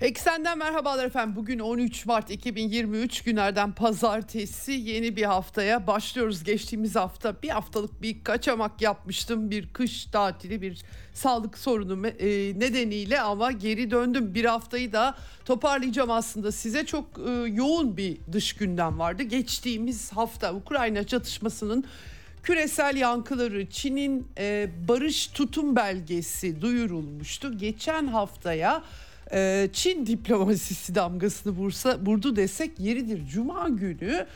Eksenden merhabalar efendim. Bugün 13 Mart 2023 günlerden pazartesi yeni bir haftaya başlıyoruz. Geçtiğimiz hafta bir haftalık bir kaçamak yapmıştım. Bir kış tatili bir sağlık sorunu e, nedeniyle ama geri döndüm. Bir haftayı da toparlayacağım aslında. Size çok e, yoğun bir dış gündem vardı. Geçtiğimiz hafta Ukrayna çatışmasının küresel yankıları Çin'in e, barış tutum belgesi duyurulmuştu. Geçen haftaya ee, Çin diplomasisi damgasını vursa, vurdu desek yeridir. Cuma günü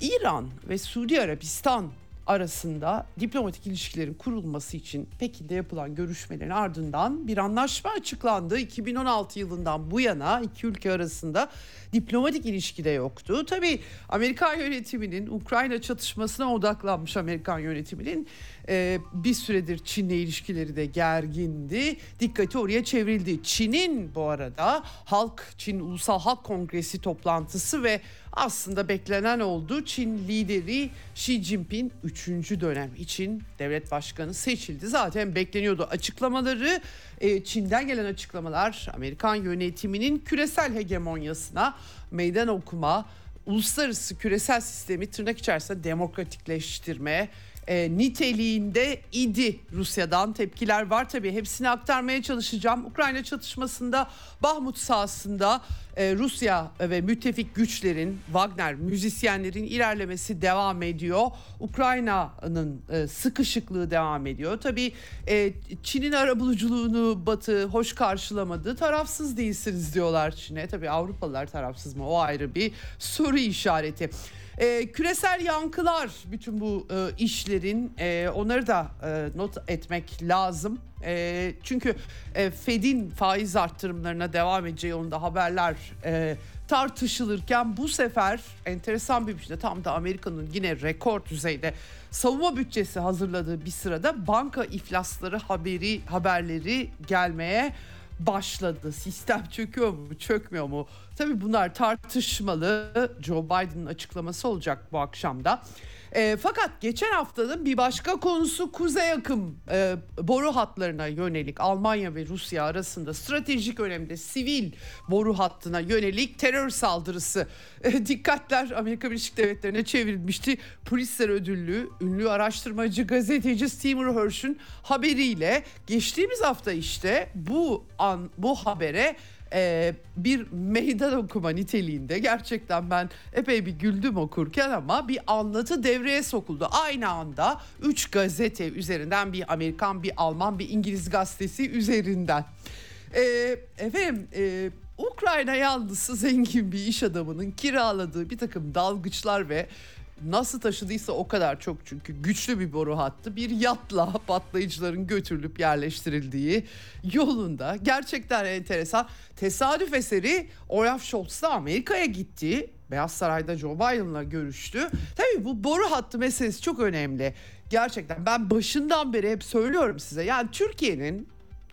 İran ve Suudi Arabistan arasında diplomatik ilişkilerin kurulması için Pekin'de yapılan görüşmelerin ardından bir anlaşma açıklandı. 2016 yılından bu yana iki ülke arasında diplomatik ilişki de yoktu. Tabii Amerikan yönetiminin Ukrayna çatışmasına odaklanmış Amerikan yönetiminin e, bir süredir Çin'le ilişkileri de gergindi. Dikkati oraya çevrildi. Çin'in bu arada Halk Çin Ulusal Halk Kongresi toplantısı ve aslında beklenen oldu. Çin lideri Xi Jinping 3. dönem için devlet başkanı seçildi. Zaten bekleniyordu açıklamaları. E, Çin'den gelen açıklamalar Amerikan yönetiminin küresel hegemonyasına meydan okuma, uluslararası küresel sistemi tırnak içerisinde demokratikleştirme, e, niteliğinde idi Rusya'dan tepkiler var tabii hepsini aktarmaya çalışacağım. Ukrayna çatışmasında Bahmut sahasında e, Rusya ve müttefik güçlerin Wagner müzisyenlerin ilerlemesi devam ediyor. Ukrayna'nın e, sıkışıklığı devam ediyor. Tabii e, Çin'in arabuluculuğunu Batı hoş karşılamadı. Tarafsız değilsiniz diyorlar Çin'e. Tabii Avrupalılar tarafsız mı o ayrı bir soru işareti. E, küresel yankılar bütün bu e, işlerin e, onları da e, not etmek lazım. E, çünkü e, Fed'in faiz arttırımlarına devam edeceği yolunda haberler e, tartışılırken bu sefer enteresan bir biçimde tam da Amerika'nın yine rekor düzeyde savunma bütçesi hazırladığı bir sırada banka iflasları haberi haberleri gelmeye başladı. Sistem çöküyor mu, çökmüyor mu? Tabii bunlar tartışmalı. Joe Biden'ın açıklaması olacak bu akşamda. E, fakat geçen haftanın bir başka konusu kuzey akım e, boru hatlarına yönelik Almanya ve Rusya arasında stratejik önemde sivil boru hattına yönelik terör saldırısı. E, dikkatler Amerika Birleşik Devletleri'ne çevrilmişti. Polisler ödüllü ünlü araştırmacı gazeteci Seymour Hersh'ün haberiyle geçtiğimiz hafta işte bu an bu habere e, bir meydan okuma niteliğinde gerçekten ben epey bir güldüm okurken ama bir anlatı devreye sokuldu. Aynı anda 3 gazete üzerinden bir Amerikan, bir Alman, bir İngiliz gazetesi üzerinden. E, efendim e, Ukrayna yanlısı zengin bir iş adamının kiraladığı bir takım dalgıçlar ve nasıl taşıdıysa o kadar çok çünkü güçlü bir boru hattı bir yatla patlayıcıların götürülüp yerleştirildiği yolunda gerçekten enteresan tesadüf eseri Olaf Scholz da Amerika'ya gitti Beyaz Saray'da Joe Biden'la görüştü. Tabii bu boru hattı meselesi çok önemli. Gerçekten ben başından beri hep söylüyorum size. Yani Türkiye'nin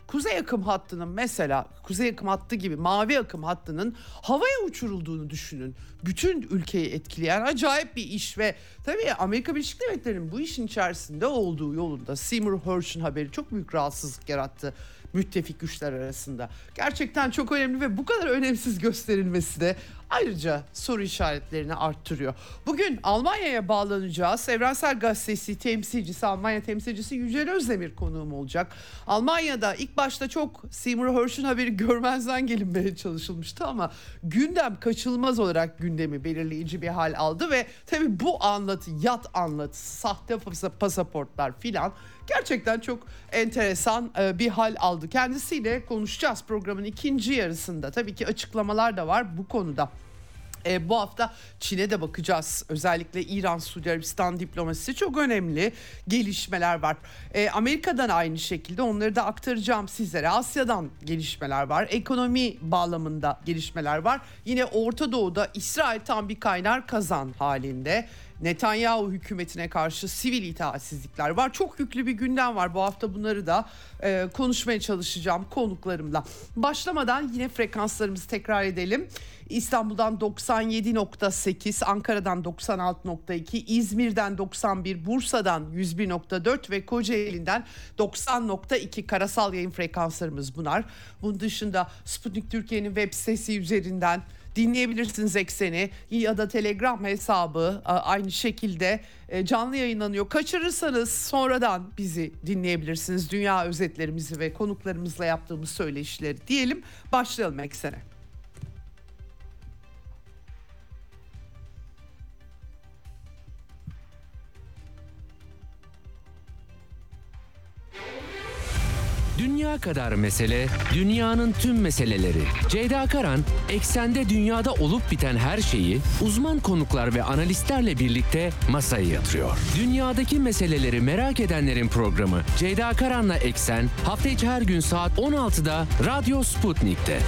kuzey akım hattının mesela kuzey akım hattı gibi mavi akım hattının havaya uçurulduğunu düşünün. Bütün ülkeyi etkileyen acayip bir iş ve tabii Amerika Birleşik Devletleri'nin bu işin içerisinde olduğu yolunda Seymour Hersh'ün haberi çok büyük rahatsızlık yarattı müttefik güçler arasında. Gerçekten çok önemli ve bu kadar önemsiz gösterilmesi de ayrıca soru işaretlerini arttırıyor. Bugün Almanya'ya bağlanacağız. Evrensel Gazetesi temsilcisi, Almanya temsilcisi Yücel Özdemir konuğum olacak. Almanya'da ilk başta çok Seymour Hersh'ün haberi görmezden gelinmeye çalışılmıştı ama gündem kaçılmaz olarak gündemi belirleyici bir hal aldı ve tabii bu anlatı, yat anlatısı, sahte pasaportlar filan gerçekten çok enteresan e, bir hal aldı. Kendisiyle konuşacağız programın ikinci yarısında. Tabii ki açıklamalar da var bu konuda. E, bu hafta Çin'e de bakacağız. Özellikle İran, Suudi Arabistan diplomasisi çok önemli gelişmeler var. E, Amerika'dan aynı şekilde onları da aktaracağım sizlere. Asya'dan gelişmeler var. Ekonomi bağlamında gelişmeler var. Yine Orta Doğu'da İsrail tam bir kaynar kazan halinde. Netanyahu hükümetine karşı sivil itaatsizlikler var. Çok yüklü bir gündem var. Bu hafta bunları da e, konuşmaya çalışacağım konuklarımla. Başlamadan yine frekanslarımızı tekrar edelim. İstanbul'dan 97.8, Ankara'dan 96.2, İzmir'den 91, Bursa'dan 101.4 ve Kocaeli'nden 90.2 karasal yayın frekanslarımız bunlar. Bunun dışında Sputnik Türkiye'nin web sitesi üzerinden dinleyebilirsiniz ekseni ya da Telegram hesabı aynı şekilde e, canlı yayınlanıyor. Kaçırırsanız sonradan bizi dinleyebilirsiniz. Dünya özetlerimizi ve konuklarımızla yaptığımız söyleşileri diyelim. Başlayalım eksene. Dünya kadar mesele, dünyanın tüm meseleleri. Ceyda Karan, eksende dünyada olup biten her şeyi uzman konuklar ve analistlerle birlikte masaya yatırıyor. Dünyadaki meseleleri merak edenlerin programı Ceyda Karan'la Eksen hafta içi her gün saat 16'da Radyo Sputnik'te.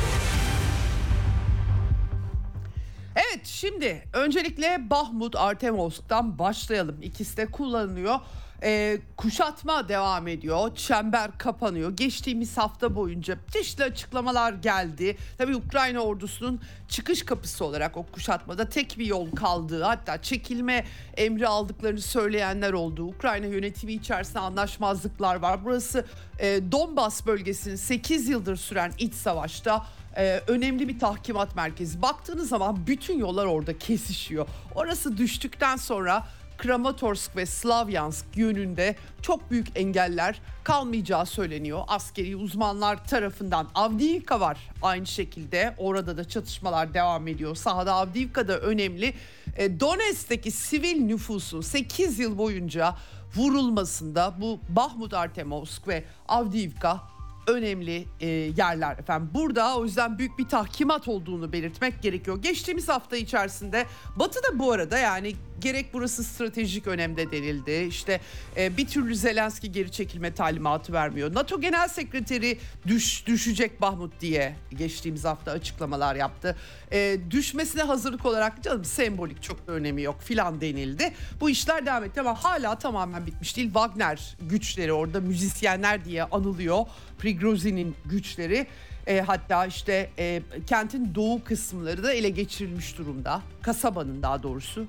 Evet şimdi öncelikle Bahmut Artemovsk'tan başlayalım. İkisi de kullanılıyor. E, kuşatma devam ediyor. Çember kapanıyor. Geçtiğimiz hafta boyunca çeşitli açıklamalar geldi. Tabii Ukrayna ordusunun çıkış kapısı olarak o kuşatmada tek bir yol kaldığı hatta çekilme emri aldıklarını söyleyenler oldu. Ukrayna yönetimi içerisinde anlaşmazlıklar var. Burası e, Donbas bölgesinin 8 yıldır süren iç savaşta e, önemli bir tahkimat merkezi. Baktığınız zaman bütün yollar orada kesişiyor. Orası düştükten sonra Kramatorsk ve Slavyansk yönünde çok büyük engeller kalmayacağı söyleniyor askeri uzmanlar tarafından. Avdiivka var aynı şekilde orada da çatışmalar devam ediyor. Sahada Avdiivka da önemli. E, Donetsk'teki sivil nüfusun 8 yıl boyunca vurulmasında bu Bahmut Artemovsk ve Avdiivka önemli e, yerler efendim. Burada o yüzden büyük bir tahkimat olduğunu belirtmek gerekiyor. Geçtiğimiz hafta içerisinde Batı da bu arada yani gerek burası stratejik önemde denildi. İşte e, bir türlü Zelenski geri çekilme talimatı vermiyor. NATO Genel Sekreteri düş düşecek Bahmut diye geçtiğimiz hafta açıklamalar yaptı. E, düşmesine hazırlık olarak canım sembolik çok önemi yok filan denildi. Bu işler devam etti ama hala tamamen bitmiş değil. Wagner güçleri orada müzisyenler diye anılıyor. Prigozhin'in güçleri e, hatta işte e, kentin doğu kısımları da ele geçirilmiş durumda. Kasabanın daha doğrusu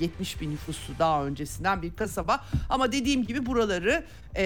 70 e, bin nüfusu daha öncesinden bir kasaba. Ama dediğim gibi buraları e,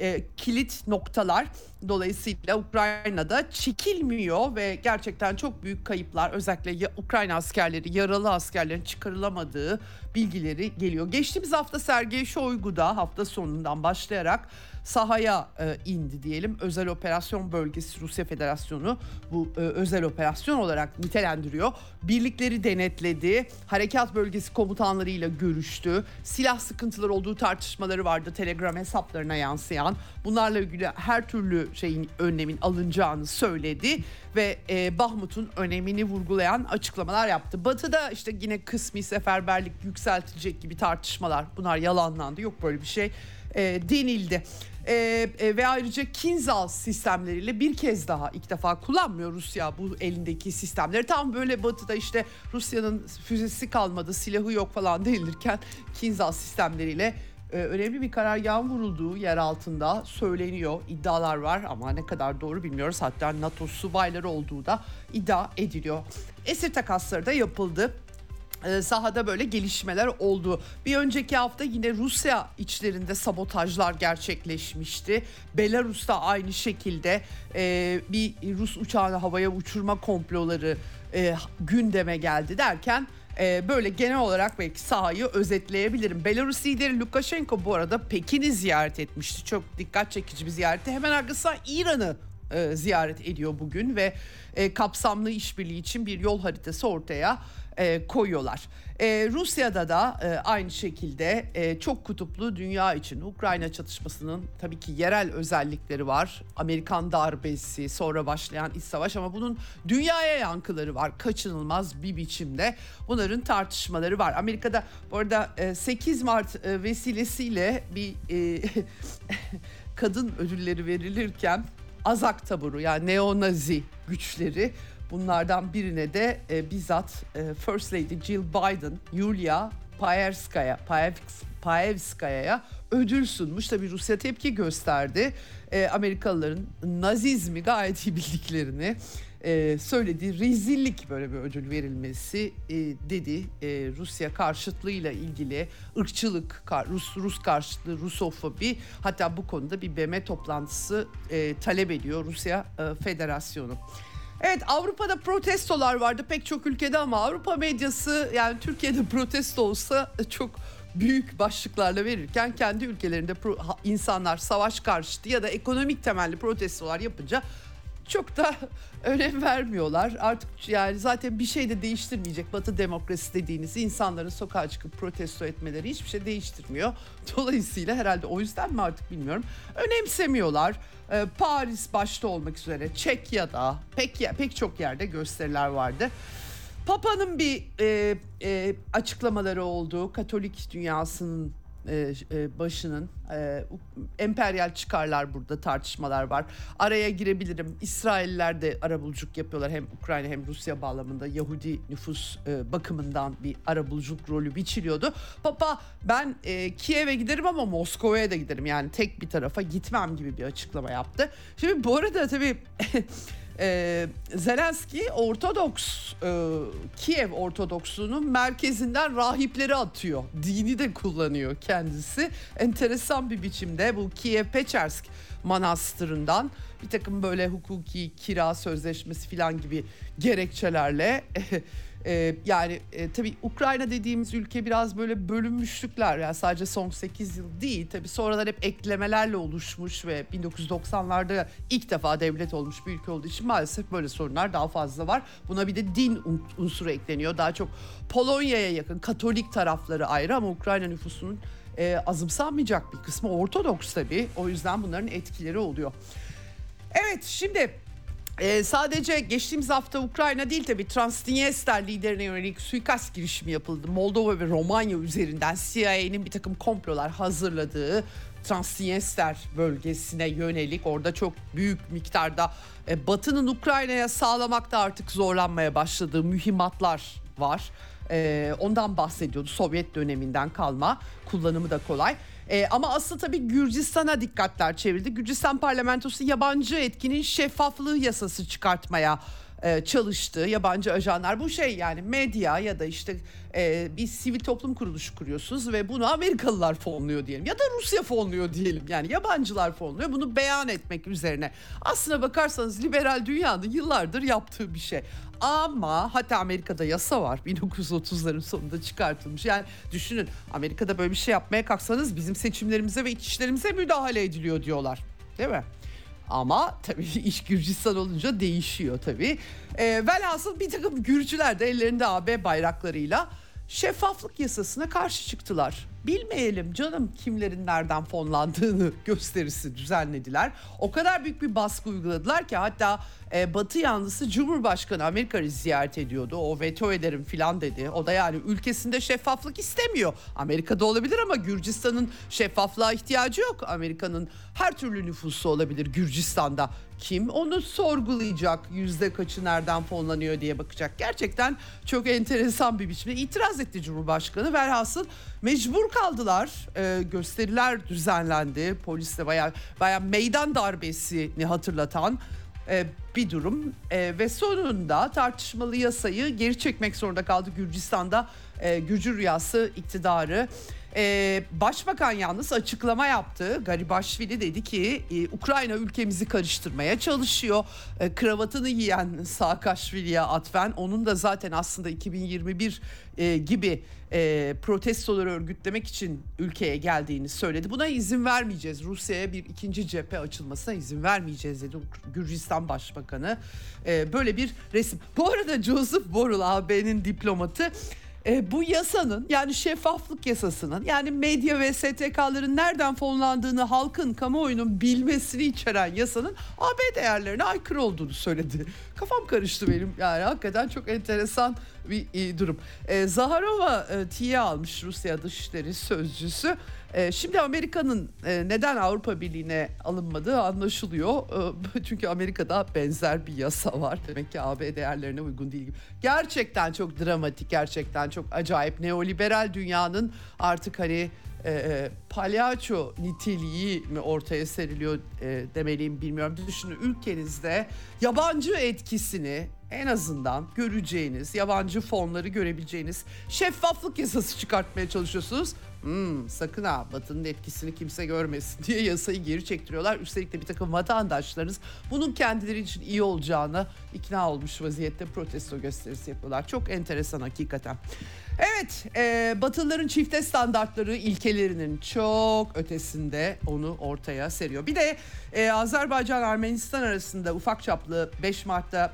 e, kilit noktalar. Dolayısıyla Ukrayna'da çekilmiyor ve gerçekten çok büyük kayıplar özellikle Ukrayna askerleri, yaralı askerlerin çıkarılamadığı bilgileri geliyor. Geçtiğimiz hafta Sergey Shoigu da hafta sonundan başlayarak sahaya e, indi diyelim. Özel operasyon bölgesi Rusya Federasyonu bu e, özel operasyon olarak nitelendiriyor. Birlikleri denetledi. Harekat bölgesi komutanlarıyla görüştü. Silah sıkıntıları olduğu tartışmaları vardı Telegram hesaplarına yansıyan. Bunlarla ilgili her türlü şeyin önlemin alınacağını söyledi ve e, Bahmut'un önemini vurgulayan açıklamalar yaptı. Batı'da işte yine kısmi seferberlik yükseltilecek gibi tartışmalar bunlar yalanlandı. Yok böyle bir şey e, denildi. E, e, ve ayrıca Kinzhal sistemleriyle bir kez daha ilk defa kullanmıyor Rusya bu elindeki sistemleri. Tam böyle batıda işte Rusya'nın füzesi kalmadı, silahı yok falan denilirken Kinzhal sistemleriyle e, önemli bir karargahın vurulduğu yer altında söyleniyor. iddialar var ama ne kadar doğru bilmiyoruz. Hatta NATO subayları olduğu da iddia ediliyor. Esir takasları da yapıldı sahada böyle gelişmeler oldu. Bir önceki hafta yine Rusya içlerinde sabotajlar gerçekleşmişti. Belarus'ta aynı şekilde e, bir Rus uçağını havaya uçurma komploları e, gündeme geldi derken e, böyle genel olarak belki sahayı özetleyebilirim. Belarus lideri Lukashenko bu arada Pekin'i ziyaret etmişti. Çok dikkat çekici bir ziyareti. Hemen arkasından İran'ı e, ziyaret ediyor bugün ve e, kapsamlı işbirliği için bir yol haritası ortaya e, koyuyorlar. E, Rusya'da da e, aynı şekilde e, çok kutuplu dünya için Ukrayna çatışmasının tabii ki yerel özellikleri var. Amerikan darbesi sonra başlayan iç savaş ama bunun dünyaya yankıları var kaçınılmaz bir biçimde. Bunların tartışmaları var. Amerika'da bu arada e, 8 Mart e, vesilesiyle bir e, kadın ödülleri verilirken Azak taburu yani neonazi güçleri Bunlardan birine de e, bizzat e, First Lady Jill Biden, Yulia Paevskaya, Paevskaya'ya ödül sunmuş. Tabi Rusya tepki gösterdi. E, Amerikalıların Nazizmi gayet iyi bildiklerini e, söylediği rezillik böyle bir ödül verilmesi e, dedi. E, Rusya karşıtlığıyla ilgili ırkçılık, Rus Rus karşıtlığı, Rusofobi hatta bu konuda bir BM toplantısı e, talep ediyor Rusya e, Federasyonu. Evet Avrupa'da protestolar vardı pek çok ülkede ama Avrupa medyası yani Türkiye'de protesto olsa çok büyük başlıklarla verirken kendi ülkelerinde insanlar savaş karşıtı ya da ekonomik temelli protestolar yapınca çok da önem vermiyorlar. Artık yani zaten bir şey de değiştirmeyecek. Batı demokrasi dediğiniz insanların sokağa çıkıp protesto etmeleri hiçbir şey değiştirmiyor. Dolayısıyla herhalde o yüzden mi artık bilmiyorum. Önemsemiyorlar. Ee, Paris başta olmak üzere Çekya'da pek pek çok yerde gösteriler vardı. Papa'nın bir e, e, açıklamaları oldu. Katolik dünyasının e, e, başının e, emperyal çıkarlar burada tartışmalar var. Araya girebilirim. İsrailler de arabuluculuk yapıyorlar hem Ukrayna hem Rusya bağlamında Yahudi nüfus bakımından bir arabuluculuk rolü biçiliyordu. Papa ben Kiev'e giderim ama Moskova'ya da giderim yani tek bir tarafa gitmem gibi bir açıklama yaptı. Şimdi bu arada tabii e, Zelenski Ortodoks e, Kiev Ortodoksluğunun merkezinden rahipleri atıyor. Dini de kullanıyor kendisi. Enteresan bir biçimde bu Kiev Pechersk manastırından bir takım böyle hukuki kira sözleşmesi falan gibi gerekçelerle Ee, yani e, tabii Ukrayna dediğimiz ülke biraz böyle bölünmüşlükler yani sadece son 8 yıl değil tabii sonradan hep eklemelerle oluşmuş ve 1990'larda ilk defa devlet olmuş bir ülke olduğu için maalesef böyle sorunlar daha fazla var. Buna bir de din unsuru ekleniyor. Daha çok Polonya'ya yakın Katolik tarafları ayrı ama Ukrayna nüfusunun e, azımsanmayacak bir kısmı Ortodoks tabii. O yüzden bunların etkileri oluyor. Evet şimdi ee, sadece geçtiğimiz hafta Ukrayna değil tabi Transnistria liderine yönelik suikast girişimi yapıldı. Moldova ve Romanya üzerinden CIA'nin bir takım komplolar hazırladığı Transnistria bölgesine yönelik orada çok büyük miktarda e, Batı'nın Ukrayna'ya sağlamakta artık zorlanmaya başladığı mühimmatlar var. E, ondan bahsediyordu Sovyet döneminden kalma kullanımı da kolay. E, ama asıl tabii Gürcistan'a dikkatler çevirdi. Gürcistan parlamentosu yabancı etkinin şeffaflığı yasası çıkartmaya e, çalıştı yabancı ajanlar. Bu şey yani medya ya da işte e, bir sivil toplum kuruluşu kuruyorsunuz ve bunu Amerikalılar fonluyor diyelim ya da Rusya fonluyor diyelim. Yani yabancılar fonluyor bunu beyan etmek üzerine. Aslına bakarsanız liberal dünyanın yıllardır yaptığı bir şey. Ama hatta Amerika'da yasa var 1930'ların sonunda çıkartılmış. Yani düşünün Amerika'da böyle bir şey yapmaya kalksanız bizim seçimlerimize ve iç işlerimize müdahale ediliyor diyorlar. Değil mi? Ama tabii iş Gürcistan olunca değişiyor tabii. E, velhasıl bir takım Gürcüler de ellerinde AB bayraklarıyla şeffaflık yasasına karşı çıktılar. Bilmeyelim canım kimlerin nereden fonlandığını gösterisi düzenlediler. O kadar büyük bir baskı uyguladılar ki hatta e, Batı yanlısı Cumhurbaşkanı Amerika'yı ziyaret ediyordu. O veto ederim filan dedi. O da yani ülkesinde şeffaflık istemiyor. Amerika'da olabilir ama Gürcistan'ın şeffaflığa ihtiyacı yok. Amerika'nın her türlü nüfusu olabilir Gürcistan'da. Kim onu sorgulayacak yüzde kaçı nereden fonlanıyor diye bakacak. Gerçekten çok enteresan bir biçimde itiraz etti Cumhurbaşkanı. Velhasıl mecbur kaldılar. Ee, gösteriler düzenlendi. Polisle baya baya meydan darbesini hatırlatan e, bir durum e, ve sonunda tartışmalı yasayı geri çekmek zorunda kaldı Gürcistan'da e, Gürcü rüyası iktidarı. Ee, Başbakan yalnız açıklama yaptı. Garibaşvili dedi ki e, Ukrayna ülkemizi karıştırmaya çalışıyor. E, kravatını giyen Saakashvili'ye atfen onun da zaten aslında 2021 e, gibi e, protestoları örgütlemek için ülkeye geldiğini söyledi. Buna izin vermeyeceğiz. Rusya'ya bir ikinci cephe açılmasına izin vermeyeceğiz dedi Gürcistan Başbakanı. E, böyle bir resim. Bu arada Joseph Borrell AB'nin diplomatı e, bu yasanın yani şeffaflık yasasının yani medya ve STK'ların nereden fonlandığını halkın kamuoyunun bilmesini içeren yasanın AB değerlerine aykırı olduğunu söyledi. Kafam karıştı benim yani hakikaten çok enteresan bir e, durum. E, Zaharova e, tiye almış Rusya Dışişleri Sözcüsü. E, şimdi Amerika'nın e, neden Avrupa Birliği'ne alınmadığı anlaşılıyor. E, çünkü Amerika'da benzer bir yasa var. Demek ki AB değerlerine uygun değil. Gerçekten çok dramatik, gerçekten çok acayip. Neoliberal dünyanın artık hani e, e, palyaço niteliği mi ortaya seriliyor e, demeliyim bilmiyorum. Düşünün ülkenizde yabancı etkisini en azından göreceğiniz, yabancı fonları görebileceğiniz şeffaflık yasası çıkartmaya çalışıyorsunuz. Hmm, sakın ha Batı'nın etkisini kimse görmesin diye yasayı geri çektiriyorlar. Üstelik de bir takım vatandaşlarınız bunun kendileri için iyi olacağını ikna olmuş vaziyette protesto gösterisi yapıyorlar. Çok enteresan hakikaten. Evet, e, Batılıların çifte standartları ilkelerinin çok ötesinde onu ortaya seriyor. Bir de e, Azerbaycan-Ermenistan arasında ufak çaplı 5 Mart'ta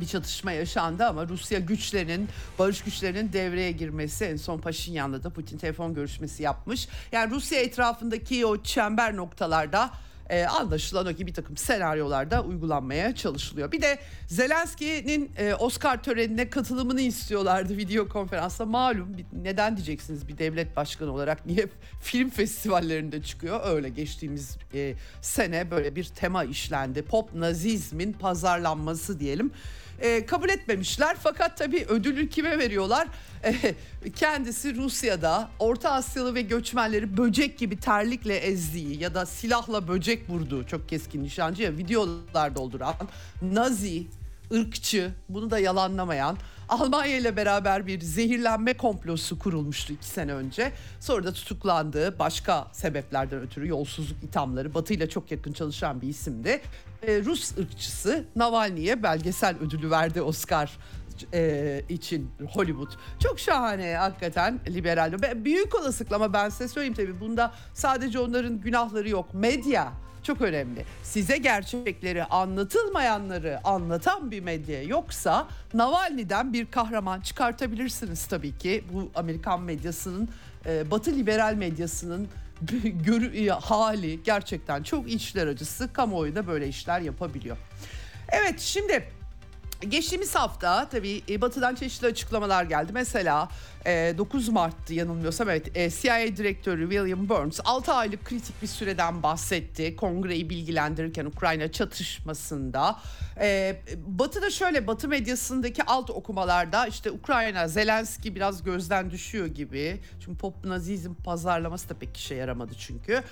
bir çatışma yaşandı ama Rusya güçlerinin, barış güçlerinin devreye girmesi en son Paşinyan'la da Putin telefon görüşmesi yapmış. Yani Rusya etrafındaki o çember noktalarda e, anlaşılan o ki bir takım senaryolarda uygulanmaya çalışılıyor. Bir de Zelenski'nin e, Oscar törenine katılımını istiyorlardı video konferansta. Malum neden diyeceksiniz bir devlet başkanı olarak niye film festivallerinde çıkıyor? Öyle geçtiğimiz e, sene böyle bir tema işlendi. Pop nazizmin pazarlanması diyelim e, kabul etmemişler. Fakat tabii ödülü kime veriyorlar? E, kendisi Rusya'da Orta Asyalı ve göçmenleri böcek gibi terlikle ezdiği ya da silahla böcek vurduğu çok keskin nişancı ya videolar dolduran Nazi, ırkçı bunu da yalanlamayan Almanya ile beraber bir zehirlenme komplosu kurulmuştu iki sene önce. Sonra da tutuklandığı başka sebeplerden ötürü yolsuzluk ithamları Batı ile çok yakın çalışan bir isimdi. Ee, Rus ırkçısı Navalny'ye belgesel ödülü verdi Oscar e, için Hollywood. Çok şahane hakikaten liberal. Büyük olasılıkla ama ben size söyleyeyim tabii bunda sadece onların günahları yok. Medya çok önemli. Size gerçekleri anlatılmayanları anlatan bir medya yoksa Navalny'den bir kahraman çıkartabilirsiniz tabii ki. Bu Amerikan medyasının, e, Batı liberal medyasının görü hali gerçekten çok içler acısı. Kamuoyu da böyle işler yapabiliyor. Evet şimdi Geçtiğimiz hafta tabii e, Batı'dan çeşitli açıklamalar geldi. Mesela 9 e, Mart'tı yanılmıyorsam evet e, CIA direktörü William Burns 6 aylık kritik bir süreden bahsetti. Kongreyi bilgilendirirken Ukrayna çatışmasında. Batı'da şöyle Batı medyasındaki alt okumalarda işte Ukrayna Zelenski biraz gözden düşüyor gibi. Çünkü pop nazizm pazarlaması da pek işe yaramadı çünkü.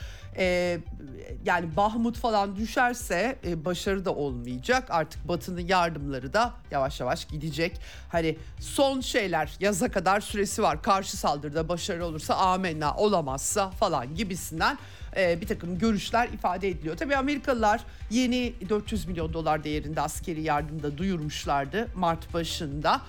Yani Bahmut falan düşerse başarı da olmayacak. Artık Batı'nın yardımları da yavaş yavaş gidecek. Hani son şeyler yaza kadar süresi var. Karşı saldırıda başarı olursa amenna olamazsa falan gibisinden e, bir takım görüşler ifade ediliyor. Tabii Amerikalılar yeni 400 milyon dolar değerinde askeri yardımda duyurmuşlardı Mart başında.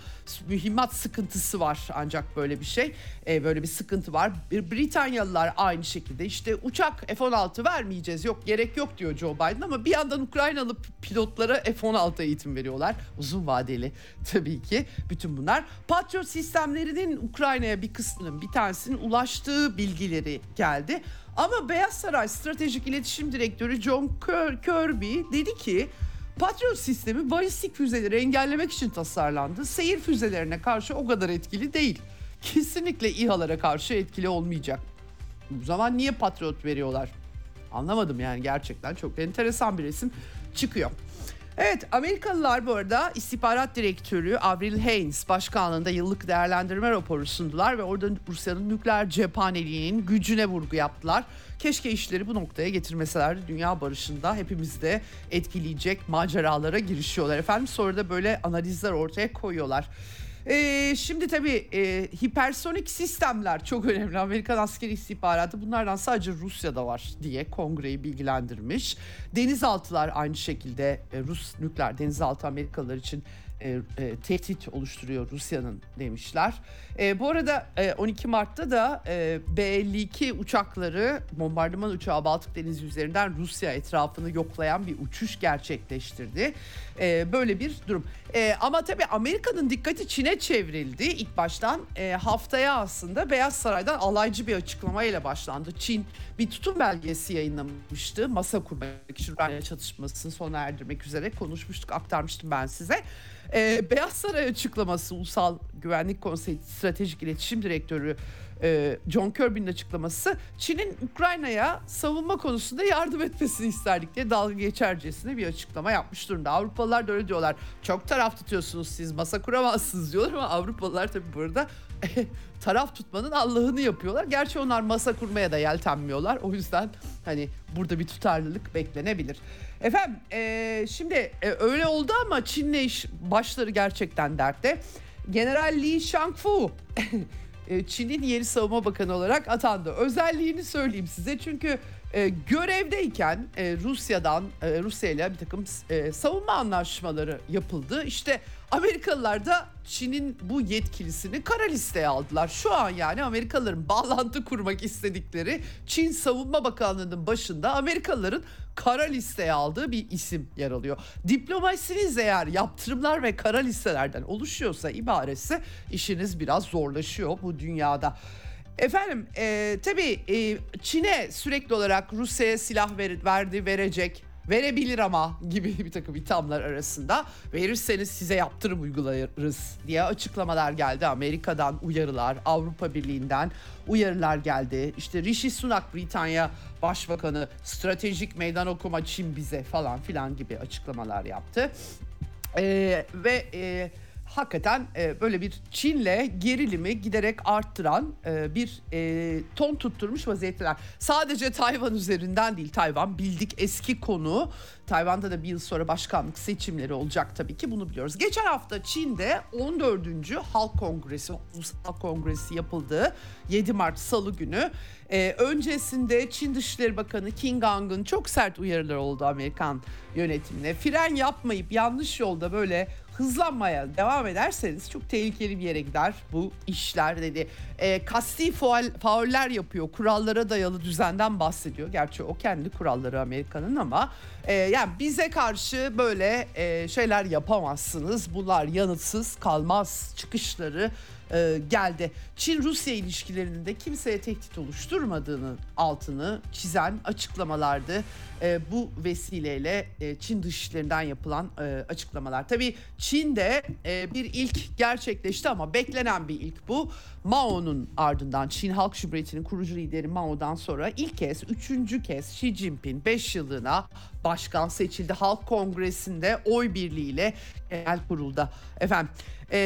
Mühimmat sıkıntısı var ancak böyle bir şey. E, böyle bir sıkıntı var. Britanyalılar aynı şekilde işte uçak F-16 vermeyeceğiz yok gerek yok diyor Joe Biden ama bir yandan Ukraynalı pilotlara F-16 eğitim veriyorlar. Uzun vadeli tabii ki bütün bunlar. Patriot sistemlerinin Ukrayna'ya bir kısmının bir tanesinin ulaştığı bilgileri geldi. Ama Beyaz Saray Stratejik İletişim Direktörü John Kirby dedi ki Patriot sistemi balistik füzeleri engellemek için tasarlandı. Seyir füzelerine karşı o kadar etkili değil. Kesinlikle İHA'lara karşı etkili olmayacak. Bu zaman niye Patriot veriyorlar? Anlamadım yani gerçekten çok enteresan bir resim çıkıyor. Evet Amerikalılar bu arada istihbarat direktörü Avril Haines başkanlığında yıllık değerlendirme raporu sundular ve orada Rusya'nın nükleer cephaneliğinin gücüne vurgu yaptılar. Keşke işleri bu noktaya getirmeselerdi dünya barışında hepimizi de etkileyecek maceralara girişiyorlar efendim. Sonra da böyle analizler ortaya koyuyorlar. Ee, şimdi tabii e, hipersonik sistemler çok önemli. Amerikan askeri istihbaratı bunlardan sadece Rusya'da var diye kongreyi bilgilendirmiş. Denizaltılar aynı şekilde e, Rus nükleer denizaltı Amerikalılar için e, e, tehdit oluşturuyor Rusya'nın demişler. E, bu arada e, 12 Mart'ta da e, B-52 uçakları bombardıman uçağı Baltık Denizi üzerinden Rusya etrafını yoklayan bir uçuş gerçekleştirdi. E, böyle bir durum. E, ama tabii Amerika'nın dikkati Çin'e çevrildi. İlk baştan e, haftaya aslında Beyaz Saray'dan alaycı bir açıklamayla başlandı. Çin bir tutum belgesi yayınlamıştı. Masa kurmak için çatışmasını sona erdirmek üzere konuşmuştuk, aktarmıştım ben size. Ee, Beyaz Saray açıklaması Ulusal Güvenlik Konseyi Stratejik İletişim Direktörü e, John Kirby'nin açıklaması Çin'in Ukrayna'ya savunma konusunda yardım etmesini isterdik diye dalga geçercesine bir açıklama yapmış durumda. Avrupalılar da öyle diyorlar. Çok taraf tutuyorsunuz siz masa kuramazsınız diyorlar ama Avrupalılar tabii burada taraf tutmanın Allah'ını yapıyorlar. Gerçi onlar masa kurmaya da yeltenmiyorlar. O yüzden hani burada bir tutarlılık beklenebilir. Efendim e, şimdi e, öyle oldu ama Çin'le iş başları gerçekten dertte. General Li Shangfu e, Çin'in yeni savunma bakanı olarak atandı. Özelliğini söyleyeyim size çünkü e, görevdeyken e, Rusya'dan e, Rusya ile bir takım e, savunma anlaşmaları yapıldı. İşte Amerikalılar da Çin'in bu yetkilisini kara listeye aldılar. Şu an yani Amerikalıların bağlantı kurmak istedikleri Çin Savunma Bakanlığı'nın başında Amerikalıların kara listeye aldığı bir isim yer alıyor. Diplomasiniz eğer yaptırımlar ve kara listelerden oluşuyorsa ibaresi işiniz biraz zorlaşıyor bu dünyada. Efendim e, tabii e, Çin'e sürekli olarak Rusya'ya silah ver, verdi verecek verebilir ama gibi bir takım ithamlar arasında verirseniz size yaptırım uygularız diye açıklamalar geldi. Amerika'dan uyarılar, Avrupa Birliği'nden uyarılar geldi. İşte Rishi Sunak Britanya Başbakanı stratejik meydan okuma Çin bize falan filan gibi açıklamalar yaptı. Ee, ve e, hakikaten e, böyle bir Çin'le gerilimi giderek arttıran e, bir e, ton tutturmuş vaziyetteler. Sadece Tayvan üzerinden değil Tayvan bildik eski konu. Tayvan'da da bir yıl sonra başkanlık seçimleri olacak tabii ki bunu biliyoruz. Geçen hafta Çin'de 14. Halk Kongresi, Ulusal Kongresi yapıldı. 7 Mart Salı günü. Ee, öncesinde Çin Dışişleri Bakanı King Ang'ın çok sert uyarıları oldu Amerikan yönetimine. Fren yapmayıp yanlış yolda böyle hızlanmaya devam ederseniz çok tehlikeli bir yere gider bu işler dedi. E, kasti faul, fauller yapıyor. Kurallara dayalı düzenden bahsediyor. Gerçi o kendi kuralları Amerika'nın ama e, yani bize karşı böyle e, şeyler yapamazsınız. Bunlar yanıtsız kalmaz çıkışları e, geldi. Çin-Rusya ilişkilerinde kimseye tehdit oluşturmadığını altını çizen açıklamalardı. E, bu vesileyle e, Çin dışişlerinden yapılan e, açıklamalar. Tabii Çin'de e, bir ilk gerçekleşti ama beklenen bir ilk bu. Mao'nun ardından Çin Halk Cumhuriyeti'nin kurucu lideri Mao'dan sonra ilk kez, üçüncü kez Xi Jinping 5 yıllığına başkan seçildi. Halk Kongresi'nde oy birliğiyle genel kurulda. Efendim e,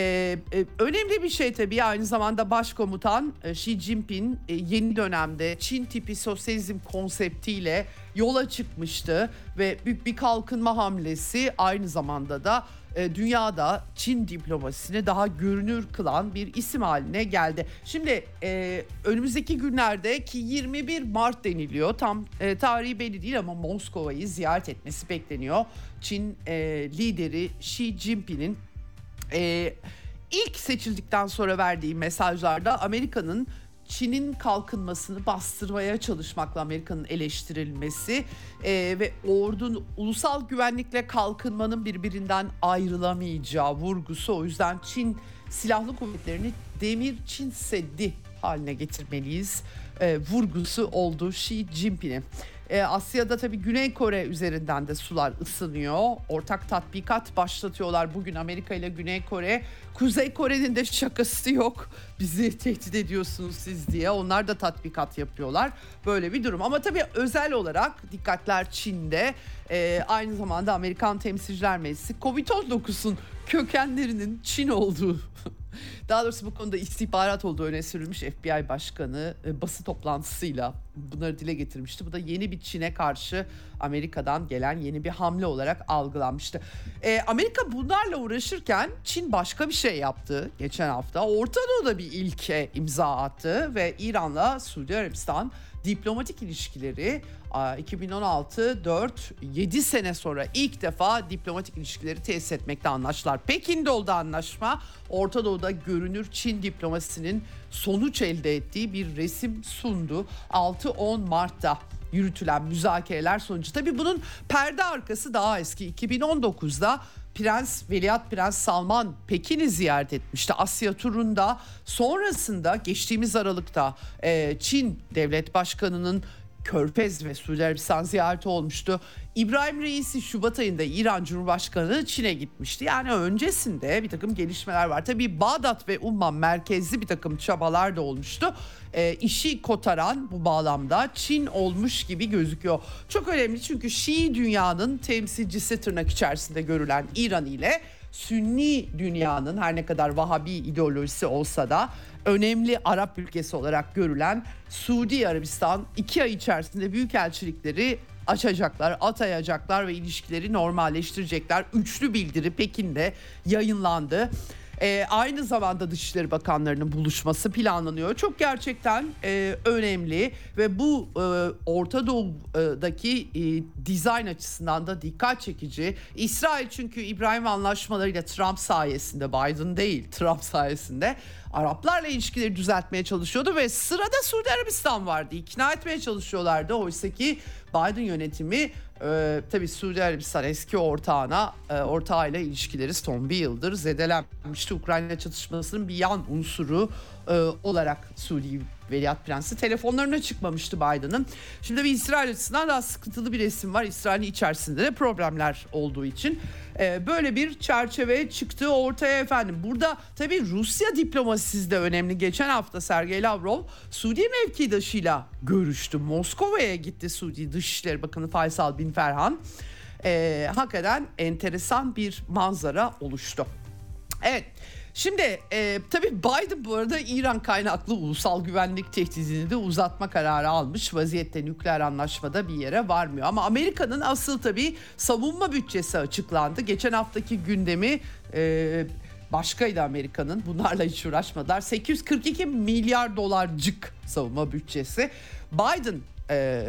e, önemli bir şey tabii aynı zamanda başkomutan e, Xi Jinping e, yeni dönemde Çin tipi sosyalizm konseptiyle yola çıkmıştı ve büyük bir kalkınma hamlesi aynı zamanda da e, dünyada Çin diplomasisini daha görünür kılan bir isim haline geldi. Şimdi e, önümüzdeki günlerde ki 21 Mart deniliyor tam e, tarihi belli değil ama Moskova'yı ziyaret etmesi bekleniyor. Çin e, lideri Xi Jinping'in e, ilk seçildikten sonra verdiği mesajlarda Amerika'nın Çin'in kalkınmasını bastırmaya çalışmakla Amerika'nın eleştirilmesi e, ve ordun ulusal güvenlikle kalkınmanın birbirinden ayrılamayacağı vurgusu o yüzden Çin silahlı kuvvetlerini demir Çin seddi haline getirmeliyiz e, vurgusu oldu Xi Jinping'in. E, Asya'da tabii Güney Kore üzerinden de sular ısınıyor. Ortak tatbikat başlatıyorlar bugün Amerika ile Güney Kore. Kuzey Kore'nin de şakası yok. Bizi tehdit ediyorsunuz siz diye. Onlar da tatbikat yapıyorlar. Böyle bir durum. Ama tabii özel olarak dikkatler Çin'de. E, aynı zamanda Amerikan Temsilciler Meclisi Covid-19'un kökenlerinin Çin olduğu daha doğrusu bu konuda istihbarat olduğu öne sürülmüş FBI Başkanı e, bası toplantısıyla bunları dile getirmişti. Bu da yeni bir Çin'e karşı Amerika'dan gelen yeni bir hamle olarak algılanmıştı. E, Amerika bunlarla uğraşırken Çin başka bir şey yaptı geçen hafta. Orta Doğu'da bir ilke imza attı ve İran'la Suudi Arabistan diplomatik ilişkileri 2016 4 7 sene sonra ilk defa diplomatik ilişkileri tesis etmekte anlaştılar. Pekin'de oldu anlaşma. Orta Doğu'da görünür Çin diplomasisinin sonuç elde ettiği bir resim sundu. 6-10 Mart'ta yürütülen müzakereler sonucu. Tabii bunun perde arkası daha eski. 2019'da Prens Veliaht Prens Salman Pekin'i ziyaret etmişti Asya turunda. Sonrasında geçtiğimiz Aralık'ta Çin Devlet Başkanı'nın Körfez ve Suudi Arabistan ziyareti olmuştu. İbrahim Reisi Şubat ayında İran Cumhurbaşkanı Çin'e gitmişti. Yani öncesinde bir takım gelişmeler var. Tabii Bağdat ve Umman merkezli bir takım çabalar da olmuştu. E, işi kotaran bu bağlamda Çin olmuş gibi gözüküyor. Çok önemli çünkü Şii dünyanın temsilcisi tırnak içerisinde görülen İran ile Sünni dünyanın her ne kadar Vahabi ideolojisi olsa da önemli Arap ülkesi olarak görülen Suudi Arabistan iki ay içerisinde büyükelçilikleri açacaklar, atayacaklar ve ilişkileri normalleştirecekler. Üçlü bildiri Pekin'de yayınlandı. E, aynı zamanda Dışişleri Bakanlarının buluşması planlanıyor. Çok gerçekten e, önemli ve bu e, Orta Doğu'daki e, dizayn açısından da dikkat çekici. İsrail çünkü İbrahim anlaşmalarıyla Trump sayesinde Biden değil Trump sayesinde Araplarla ilişkileri düzeltmeye çalışıyordu ve sırada Suudi Arabistan vardı. İkna etmeye çalışıyorlardı. Oysa ki Biden yönetimi e, tabii Suudi Arabistan eski ortağına e, ortağıyla ilişkileri son bir yıldır zedelenmişti. Ukrayna çatışmasının bir yan unsuru e, olarak Suudi Veliaht Prensi telefonlarına çıkmamıştı Biden'ın. Şimdi bir İsrail açısından daha sıkıntılı bir resim var. İsrail'in içerisinde de problemler olduğu için. Ee, böyle bir çerçeve çıktı ortaya efendim. Burada tabii Rusya diplomasisi de önemli. Geçen hafta Sergey Lavrov Suudi mevkidaşıyla görüştü. Moskova'ya gitti Suudi Dışişleri Bakanı Faysal Bin Ferhan. Ee, hakikaten enteresan bir manzara oluştu. Evet. Şimdi e, tabii Biden bu arada İran kaynaklı ulusal güvenlik tehdidini de uzatma kararı almış. Vaziyette nükleer anlaşmada bir yere varmıyor. Ama Amerika'nın asıl tabii savunma bütçesi açıklandı. Geçen haftaki gündemi e, başkaydı Amerika'nın. Bunlarla hiç uğraşmadılar. 842 milyar dolarcık savunma bütçesi. Biden e,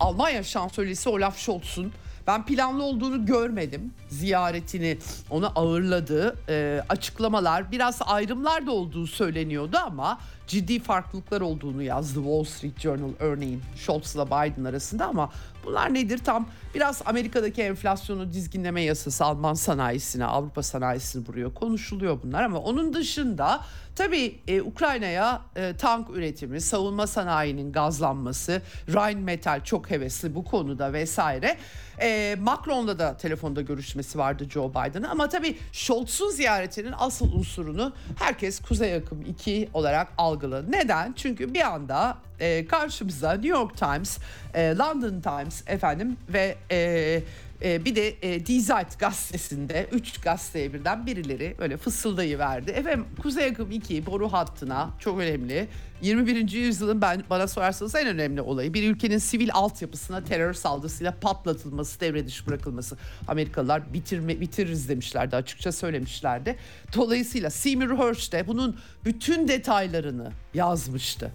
Almanya şansölyesi Olaf Scholz'un. Ben planlı olduğunu görmedim. Ziyaretini ona ağırladığı e, açıklamalar biraz ayrımlar da olduğu söyleniyordu ama ciddi farklılıklar olduğunu yazdı Wall Street Journal örneğin Scholz'la Biden arasında ama bunlar nedir? Tam biraz Amerika'daki enflasyonu dizginleme yasası Alman sanayisine Avrupa sanayisine vuruyor. Konuşuluyor bunlar ama onun dışında tabii e, Ukrayna'ya e, tank üretimi savunma sanayinin gazlanması Rheinmetall çok hevesli bu konuda vesaire e, Macron'la da telefonda görüşmesi vardı Joe Biden'ın ama tabii Scholz'un ziyaretinin asıl unsurunu herkes Kuzey Akım 2 olarak algıladı. Neden? Çünkü bir anda e, karşımıza New York Times, e, London Times efendim ve e, e, bir de e, Die Zeit gazetesinde 3 gazeteye birden birileri böyle fısıldayıverdi. Efendim Kuzey Akım 2 boru hattına çok önemli. 21. yüzyılın ben bana sorarsanız en önemli olayı bir ülkenin sivil altyapısına terör saldırısıyla patlatılması, devre dışı bırakılması. Amerikalılar bitirme, bitiririz demişlerdi açıkça söylemişlerdi. Dolayısıyla Seymour Hersh de bunun bütün detaylarını yazmıştı.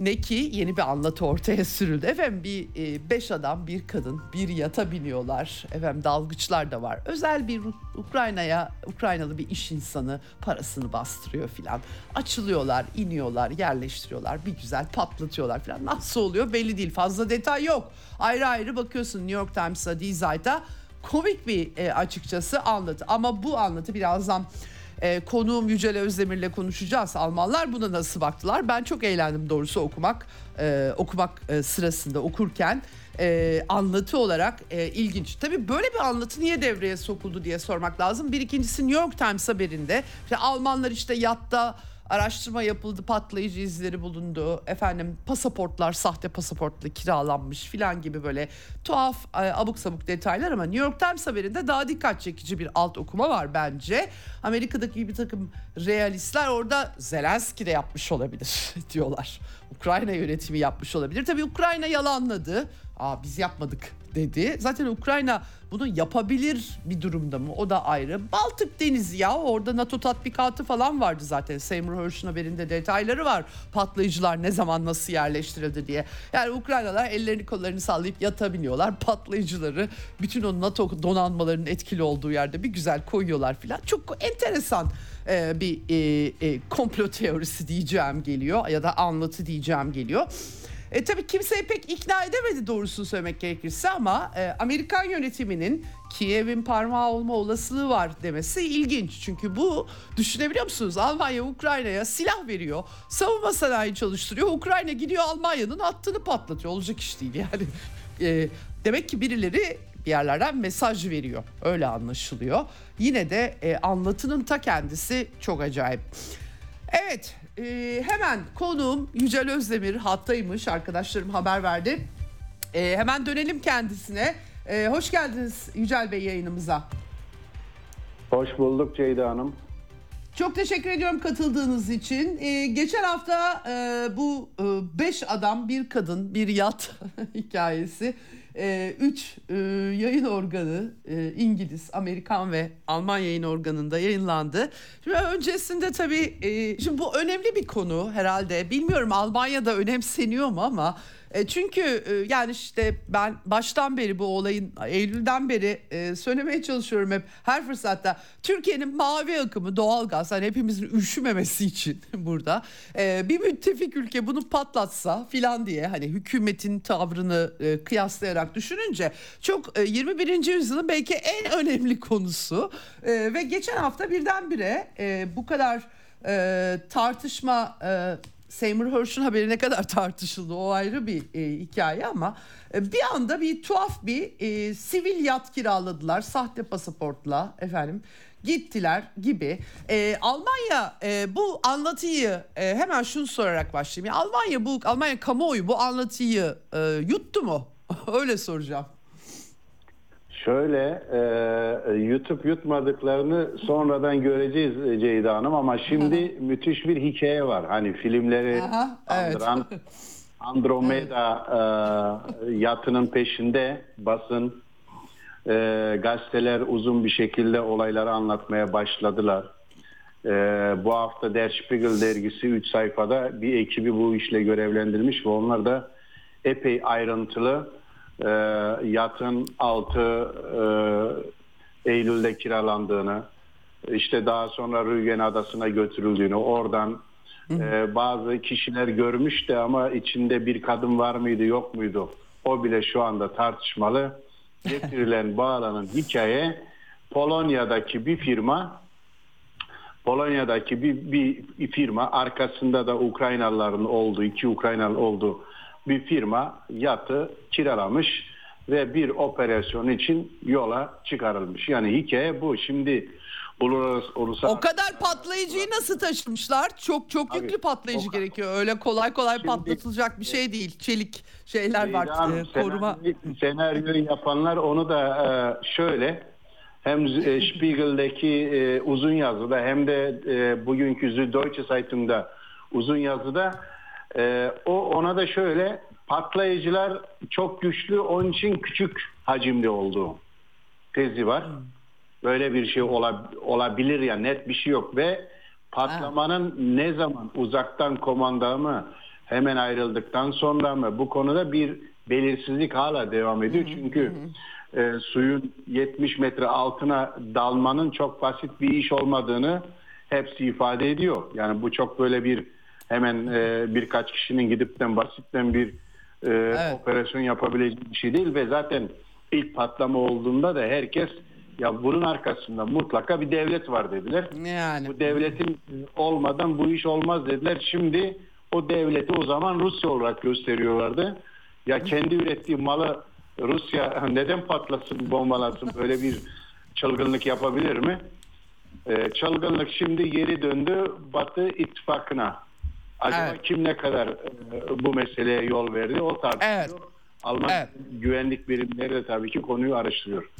Ne ki yeni bir anlatı ortaya sürüldü. Efendim bir e, beş adam, bir kadın, bir yata biniyorlar. Efendim dalgıçlar da var. Özel bir Ukrayna'ya, Ukraynalı bir iş insanı parasını bastırıyor filan. Açılıyorlar, iniyorlar, yerleştiriyorlar. Bir güzel patlatıyorlar filan. Nasıl oluyor belli değil. Fazla detay yok. Ayrı ayrı bakıyorsun New York Times'a, Die Zeit'a komik bir e, açıkçası anlatı. Ama bu anlatı birazdan e, konuğum Yücel Özdemir'le konuşacağız. Almanlar buna nasıl baktılar? Ben çok eğlendim doğrusu okumak e, okumak e, sırasında okurken e, anlatı olarak e, ilginç. Tabii böyle bir anlatı niye devreye sokuldu diye sormak lazım. Bir ikincisi New York Times haberinde işte Almanlar işte yatta araştırma yapıldı patlayıcı izleri bulundu. Efendim pasaportlar sahte pasaportla kiralanmış filan gibi böyle tuhaf e, abuk sabuk detaylar ama New York Times haberinde daha dikkat çekici bir alt okuma var bence. Amerika'daki bir takım realistler orada Zelenski de yapmış olabilir diyorlar. Ukrayna yönetimi yapmış olabilir. Tabii Ukrayna yalanladı Aa, biz yapmadık dedi. Zaten Ukrayna bunu yapabilir bir durumda mı? O da ayrı. Baltık Denizi ya orada NATO tatbikatı falan vardı zaten. Seymour Hersh'ın haberinde detayları var. Patlayıcılar ne zaman nasıl yerleştirildi diye. Yani Ukraynalar ellerini kollarını sallayıp yatabiliyorlar. Patlayıcıları bütün o NATO donanmalarının etkili olduğu yerde bir güzel koyuyorlar filan. Çok enteresan e, bir e, e, komplo teorisi diyeceğim geliyor ya da anlatı diyeceğim geliyor. E, tabii kimseyi pek ikna edemedi doğrusunu söylemek gerekirse ama e, Amerikan yönetiminin Kiev'in parmağı olma olasılığı var demesi ilginç. Çünkü bu düşünebiliyor musunuz? Almanya Ukrayna'ya silah veriyor. Savunma sanayi çalıştırıyor. Ukrayna gidiyor Almanya'nın hattını patlatıyor. Olacak iş değil yani. E, demek ki birileri bir yerlerden mesaj veriyor. Öyle anlaşılıyor. Yine de e, anlatının ta kendisi çok acayip. Evet e, hemen konuğum Yücel Özdemir hattaymış. Arkadaşlarım haber verdi. E, hemen dönelim kendisine. E, hoş geldiniz Yücel Bey yayınımıza. Hoş bulduk Ceyda Hanım. Çok teşekkür ediyorum katıldığınız için. Ee, geçen hafta e, bu e, beş adam, bir kadın, bir yat hikayesi. E, üç e, yayın organı e, İngiliz, Amerikan ve Alman yayın organında yayınlandı. Şimdi öncesinde tabii e, şimdi bu önemli bir konu herhalde. Bilmiyorum Almanya'da önemseniyor mu ama e, çünkü e, yani işte ben baştan beri bu olayın Eylül'den beri e, söylemeye çalışıyorum hep her fırsatta. Türkiye'nin mavi akımı doğalgaz hani hepimizin üşümemesi için burada e, bir müttefik ülke bunu patlatsa filan diye hani hükümetin tavrını kıyaslayarak düşününce çok e, 21. yüzyılın belki en önemli konusu ve geçen hafta birdenbire e, bu kadar e, tartışma Seymour Hersh'ün haberi ne kadar tartışıldı o ayrı bir e, hikaye ama e, bir anda bir tuhaf bir e, sivil yat kiraladılar sahte pasaportla efendim gittiler gibi. E, Almanya e, bu anlatıyı e, hemen şunu sorarak başlayayım. Almanya bu Almanya kamuoyu bu anlatıyı e, yuttu mu? Öyle soracağım. Şöyle e, YouTube yutmadıklarını sonradan göreceğiz Ceyda Hanım ama şimdi müthiş bir hikaye var. Hani filmleri Aha, evet. andıran Andromeda e, yatının peşinde basın e, gazeteler uzun bir şekilde olayları anlatmaya başladılar. E, bu hafta Der Spiegel dergisi 3 sayfada bir ekibi bu işle görevlendirmiş ve onlar da epey ayrıntılı e, yatın altı e, Eylül'de kiralandığını, işte daha sonra Rügen Adası'na götürüldüğünü, oradan e, bazı kişiler görmüş de ama içinde bir kadın var mıydı yok muydu? O bile şu anda tartışmalı. Getirilen bağlanan hikaye Polonya'daki bir firma Polonya'daki bir, bir firma arkasında da Ukraynalıların olduğu, iki Ukraynalı olduğu bir firma yatı kiralamış ve bir operasyon için yola çıkarılmış. Yani hikaye bu. Şimdi uluslararası, O kadar patlayıcıyı nasıl taşımışlar? Çok çok yüklü patlayıcı o- gerekiyor. Öyle kolay kolay Şimdi- patlatılacak bir şey değil. Çelik şeyler var. Ceyda Hanım, e, koruma. senaryo- senaryoyu yapanlar onu da e, şöyle hem e, Spiegel'deki uzun yazıda hem de bugünkü Süddeutsche Zeitung'da uzun yazıda e, o ona da şöyle patlayıcılar çok güçlü onun için küçük hacimli olduğu tezi var. Böyle bir şey ola- olabilir ya net bir şey yok ve patlamanın ne zaman uzaktan komanda mı hemen ayrıldıktan sonra mı bu konuda bir belirsizlik hala devam ediyor. Çünkü e, suyun 70 metre altına dalmanın çok basit bir iş olmadığını hepsi ifade ediyor. Yani bu çok böyle bir hemen e, birkaç kişinin gidipten basitten bir e, operasyon yapabileceği bir şey değil ve zaten ilk patlama olduğunda da herkes ya bunun arkasında mutlaka bir devlet var dediler. Yani. Bu devletin olmadan bu iş olmaz dediler. Şimdi o devleti o zaman Rusya olarak gösteriyorlardı. Ya kendi ürettiği malı Rusya neden patlasın, bombalasın böyle bir çılgınlık yapabilir mi? Ee, çılgınlık şimdi geri döndü Batı ittifakına. Acaba Evet. kim ne kadar e, bu meseleye yol verdi o tartışılıyor. Evet. Alman Evet. güvenlik birimleri de tabii ki konuyu araştırıyor.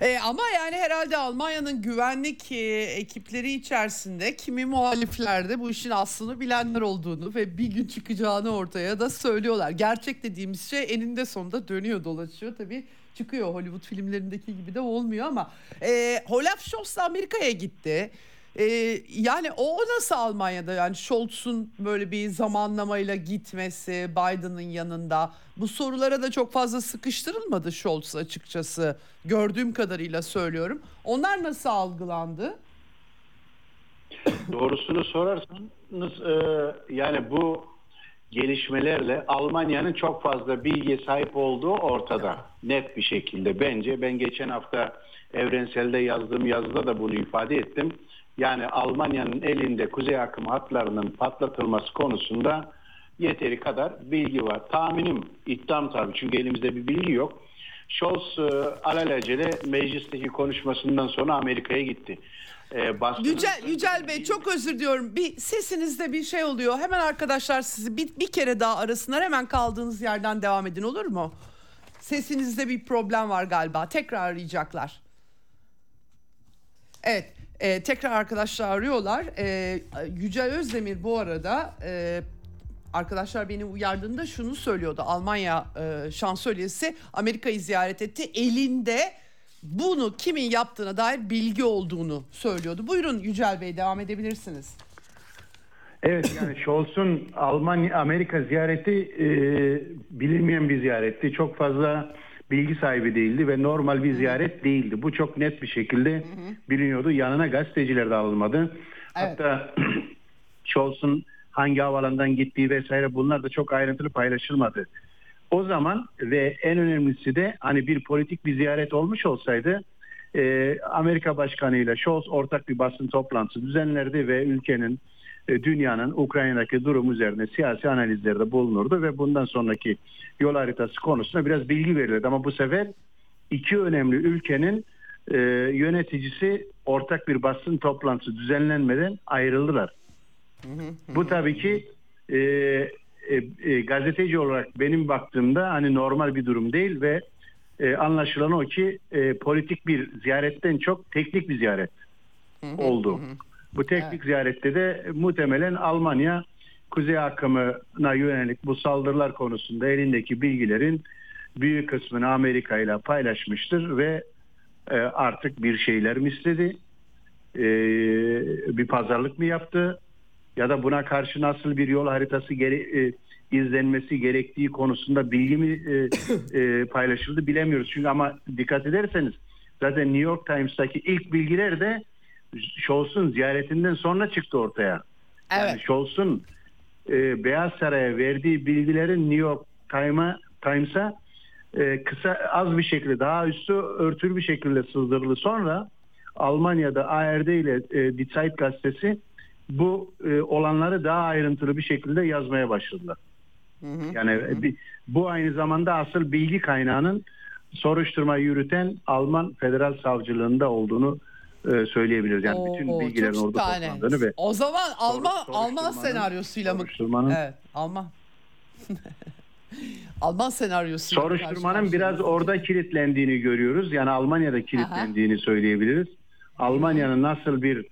E, ama yani herhalde Almanya'nın güvenlik e, ekipleri içerisinde kimi muhaliflerde bu işin aslını bilenler olduğunu ve bir gün çıkacağını ortaya da söylüyorlar. Gerçek dediğimiz şey eninde sonunda dönüyor dolaşıyor tabii çıkıyor Hollywood filmlerindeki gibi de olmuyor ama e, Olaf Scholz Amerika'ya gitti. E, yani o nasıl Almanya'da yani Scholz'un böyle bir zamanlamayla gitmesi Biden'ın yanında bu sorulara da çok fazla sıkıştırılmadı Scholz açıkçası gördüğüm kadarıyla söylüyorum. Onlar nasıl algılandı? Doğrusunu sorarsanız e, yani bu gelişmelerle Almanya'nın çok fazla bilgiye sahip olduğu ortada. Net bir şekilde bence. Ben geçen hafta Evrensel'de yazdığım yazıda da bunu ifade ettim. Yani Almanya'nın elinde kuzey akım hatlarının patlatılması konusunda yeteri kadar bilgi var. Tahminim, iddiam tabii çünkü elimizde bir bilgi yok. Scholz e, alelacele meclisteki konuşmasından sonra Amerika'ya gitti. E. Yücel, Yücel Bey çok özür diliyorum. Bir sesinizde bir şey oluyor. Hemen arkadaşlar sizi bir, bir kere daha arasınlar. Hemen kaldığınız yerden devam edin olur mu? Sesinizde bir problem var galiba. Tekrar arayacaklar. Evet. E, tekrar arkadaşlar arıyorlar. E, Yücel Özdemir bu arada e, arkadaşlar beni uyardığında şunu söylüyordu. Almanya e, şansölyesi Amerika'yı ziyaret etti. Elinde bunu kimin yaptığına dair bilgi olduğunu söylüyordu. Buyurun Yücel Bey devam edebilirsiniz. Evet yani Scholz'un Almanya Amerika ziyareti e, bilinmeyen bir ziyaretti. Çok fazla bilgi sahibi değildi ve normal bir ziyaret değildi. Bu çok net bir şekilde biliniyordu. Yanına gazeteciler de alınmadı. Evet. Hatta Scholz'un hangi havalandan gittiği vesaire bunlar da çok ayrıntılı paylaşılmadı. O zaman ve en önemlisi de hani bir politik bir ziyaret olmuş olsaydı e, Amerika Başkanı ile Scholz ortak bir basın toplantısı düzenlerdi ve ülkenin dünyanın Ukrayna'daki durum üzerine siyasi analizlerde bulunurdu ve bundan sonraki yol haritası konusunda biraz bilgi verilirdi. Ama bu sefer iki önemli ülkenin e, yöneticisi ortak bir basın toplantısı düzenlenmeden ayrıldılar. Bu tabii ki e, e, e, gazeteci olarak benim baktığımda hani normal bir durum değil ve e, anlaşılan o ki e, politik bir ziyaretten çok teknik bir ziyaret oldu. Bu teknik evet. ziyarette de muhtemelen Almanya kuzey akımına yönelik bu saldırılar konusunda elindeki bilgilerin büyük kısmını Amerika ile paylaşmıştır ve e, artık bir şeyler mi istedi? E, bir pazarlık mı yaptı? Ya da buna karşı nasıl bir yol haritası gere, e, izlenmesi gerektiği konusunda bilgi mi e, e, paylaşıldı bilemiyoruz. Çünkü ama dikkat ederseniz zaten New York Times'taki ilk bilgiler de Scholz'un ziyaretinden sonra çıktı ortaya. Evet. Yani Scholz'un e, Beyaz Saray'a verdiği bilgilerin New York Times'a Times'a e, kısa az bir şekilde daha üstü örtülü bir şekilde sızdırıldı. Sonra Almanya'da ARD ile e, Die Zeit gazetesi bu e, olanları daha ayrıntılı bir şekilde yazmaya başladılar. Hı hı, yani hı. Bir, bu aynı zamanda asıl bilgi kaynağının soruşturma yürüten Alman Federal Savcılığında olduğunu e, söyleyebiliriz. Yani Oo, bütün bilgilerin orada toplandığını ve O zaman Alman Alman senaryosuyla mı? Evet, Alman. Alman senaryosu. Soruşturmanın biraz orada kilitlendiğini görüyoruz. Yani Almanya'da kilitlendiğini söyleyebiliriz. Almanya'nın nasıl bir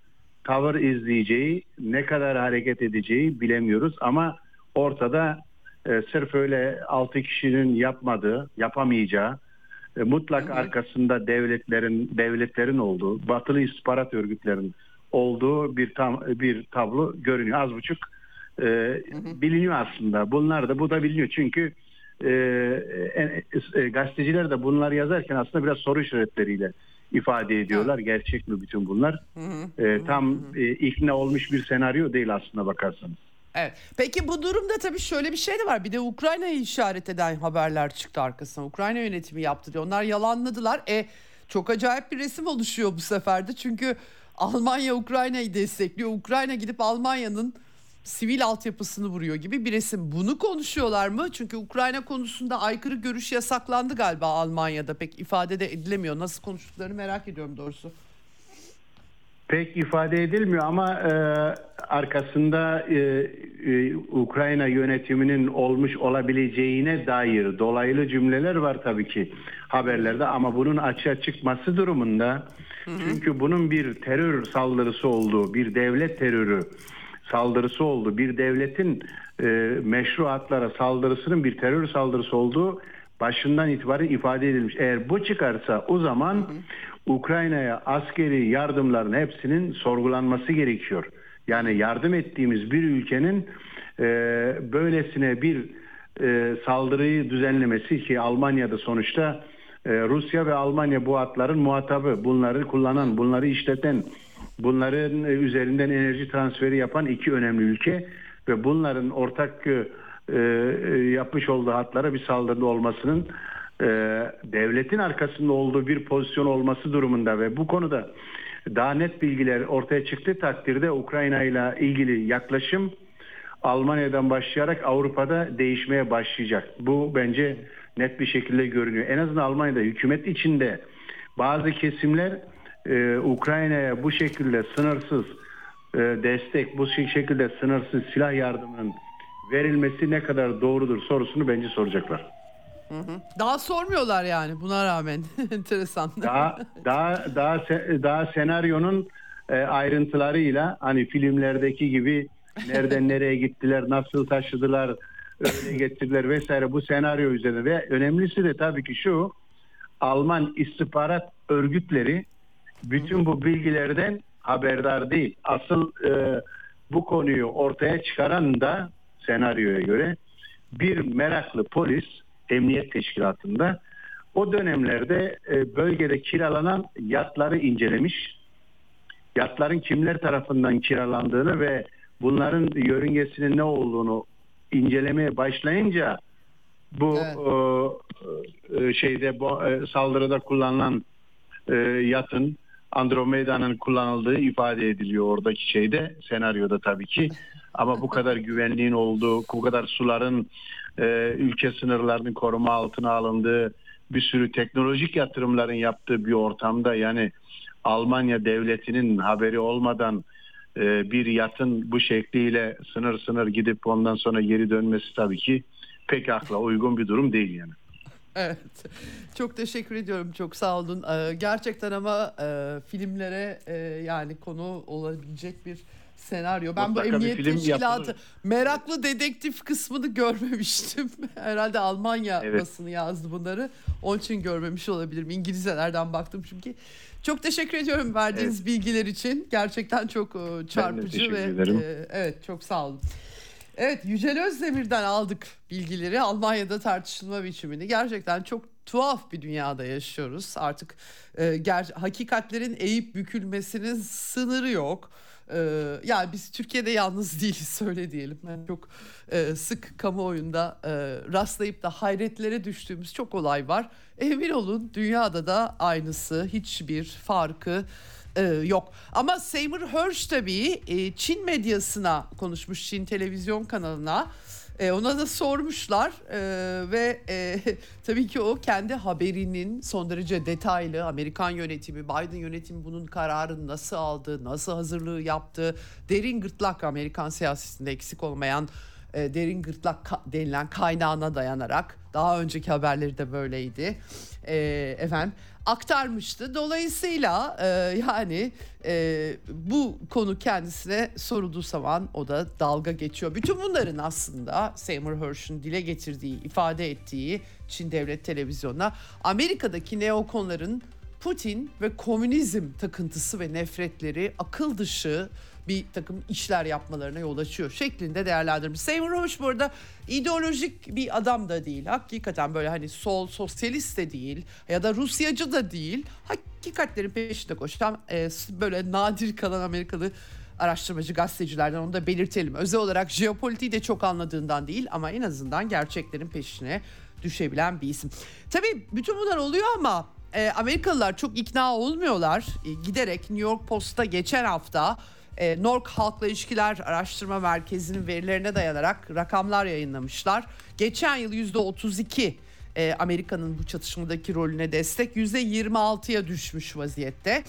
tavır izleyeceği, ne kadar hareket edeceği bilemiyoruz ama ortada e, sırf öyle 6 kişinin yapmadığı, yapamayacağı e, mutlak arkasında devletlerin devletlerin olduğu, batılı istihbarat örgütlerinin olduğu bir tam bir tablo görünüyor. Az buçuk e, biliniyor aslında. Bunlar da bu da biliniyor çünkü e, e, e, gazeteciler de bunlar yazarken aslında biraz soru işaretleriyle ifade ediyorlar. Gerçek mi bütün bunlar? E, tam e, ikna olmuş bir senaryo değil aslında bakarsanız. Evet. Peki bu durumda tabii şöyle bir şey de var. Bir de Ukrayna'yı işaret eden haberler çıktı arkasına. Ukrayna yönetimi yaptı diye. Onlar yalanladılar. E çok acayip bir resim oluşuyor bu seferde. Çünkü Almanya Ukrayna'yı destekliyor. Ukrayna gidip Almanya'nın sivil altyapısını vuruyor gibi bir resim. Bunu konuşuyorlar mı? Çünkü Ukrayna konusunda aykırı görüş yasaklandı galiba Almanya'da. Pek ifade de edilemiyor. Nasıl konuştuklarını merak ediyorum doğrusu pek ifade edilmiyor ama e, arkasında e, e, Ukrayna yönetiminin olmuş olabileceğine dair dolaylı cümleler var tabii ki haberlerde ama bunun açığa çıkması durumunda hı hı. çünkü bunun bir terör saldırısı olduğu, bir devlet terörü saldırısı oldu, bir devletin e, meşru haklara saldırısının bir terör saldırısı olduğu başından itibaren ifade edilmiş. Eğer bu çıkarsa o zaman hı hı. Ukrayna'ya askeri yardımların hepsinin sorgulanması gerekiyor. Yani yardım ettiğimiz bir ülkenin e, böylesine bir e, saldırıyı düzenlemesi ki Almanya'da sonuçta e, Rusya ve Almanya bu hatların muhatabı, bunları kullanan, bunları işleten, bunların üzerinden enerji transferi yapan iki önemli ülke ve bunların ortak e, yapmış olduğu hatlara bir saldırı olmasının e, devletin arkasında olduğu bir pozisyon olması durumunda ve bu konuda daha net bilgiler ortaya çıktığı takdirde Ukrayna ile ilgili yaklaşım Almanya'dan başlayarak Avrupa'da değişmeye başlayacak. Bu bence net bir şekilde görünüyor. En azından Almanya'da hükümet içinde bazı kesimler e, Ukrayna'ya bu şekilde sınırsız e, destek, bu şekilde sınırsız silah yardımının verilmesi ne kadar doğrudur sorusunu bence soracaklar. Daha sormuyorlar yani buna rağmen. Enteresan. Daha daha daha daha senaryonun e, ayrıntılarıyla hani filmlerdeki gibi nereden nereye gittiler, nasıl taşıdılar, öyle getirdiler vesaire bu senaryo üzerine ve önemlisi de tabii ki şu Alman istihbarat örgütleri bütün bu bilgilerden haberdar değil. Asıl e, bu konuyu ortaya çıkaran da senaryoya göre bir meraklı polis emniyet teşkilatında o dönemlerde e, bölgede kiralanan yatları incelemiş. Yatların kimler tarafından kiralandığını ve bunların yörüngesinin ne olduğunu incelemeye başlayınca bu evet. e, şeyde bu e, saldırıda kullanılan e, yatın Andromeda'nın kullanıldığı ifade ediliyor oradaki şeyde senaryoda tabii ki ama bu kadar güvenliğin olduğu bu kadar suların e, ülke sınırlarının koruma altına alındığı bir sürü teknolojik yatırımların yaptığı bir ortamda yani Almanya devletinin haberi olmadan e, bir yatın bu şekliyle sınır sınır gidip ondan sonra geri dönmesi tabii ki pek akla uygun bir durum değil yani. Evet. Çok teşekkür ediyorum. Çok sağ olun. Ee, gerçekten ama e, filmlere e, yani konu olabilecek bir senaryo. Ben Mutlaka bu emniyet teşkilatı meraklı dedektif kısmını görmemiştim. Herhalde Almanya evet. basını yazdı bunları. Onun için görmemiş olabilirim. İngilizcelerden baktım çünkü. Çok teşekkür ediyorum verdiğiniz evet. bilgiler için. Gerçekten çok e, çarpıcı ve e, evet çok sağ olun. Evet Yücel Özdemir'den aldık bilgileri. Almanya'da tartışılma biçimini. Gerçekten çok tuhaf bir dünyada yaşıyoruz. Artık e, ger- hakikatlerin eğip bükülmesinin sınırı yok. Ee, yani biz Türkiye'de yalnız değiliz söyle diyelim. Yani çok e, sık kamuoyunda e, rastlayıp da hayretlere düştüğümüz çok olay var. Emin olun dünyada da aynısı hiçbir farkı e, yok. Ama Seymour Hersh tabii e, Çin medyasına konuşmuş Çin televizyon kanalına. E, ona da sormuşlar e, ve e, tabii ki o kendi haberinin son derece detaylı Amerikan yönetimi, Biden yönetimi bunun kararını nasıl aldı, nasıl hazırlığı yaptı, derin gırtlak Amerikan siyasetinde eksik olmayan e, derin gırtlak ka- denilen kaynağına dayanarak daha önceki haberleri de böyleydi. E, efendim aktarmıştı. Dolayısıyla e, yani e, bu konu kendisine sorulduğu zaman o da dalga geçiyor. Bütün bunların aslında Seymour Hersh'ün dile getirdiği, ifade ettiği Çin Devlet Televizyonu'na Amerika'daki neokonların Putin ve komünizm takıntısı ve nefretleri akıl dışı bir takım işler yapmalarına yol açıyor şeklinde değerlendirmiş. Seymour Hersh burada ideolojik bir adam da değil. Hakikaten böyle hani sol sosyalist de değil ya da Rusyacı da değil. Hakikatlerin peşinde koşan e, böyle nadir kalan Amerikalı araştırmacı gazetecilerden onu da belirtelim. Özel olarak jeopolitiği de çok anladığından değil ama en azından gerçeklerin peşine düşebilen bir isim. Tabii bütün bunlar oluyor ama e, Amerikalılar çok ikna olmuyorlar. E, giderek New York Post'ta geçen hafta e, NORC Halkla İlişkiler Araştırma Merkezi'nin verilerine dayanarak rakamlar yayınlamışlar. Geçen yıl %32 e, Amerika'nın bu çatışmadaki rolüne destek %26'ya düşmüş vaziyette.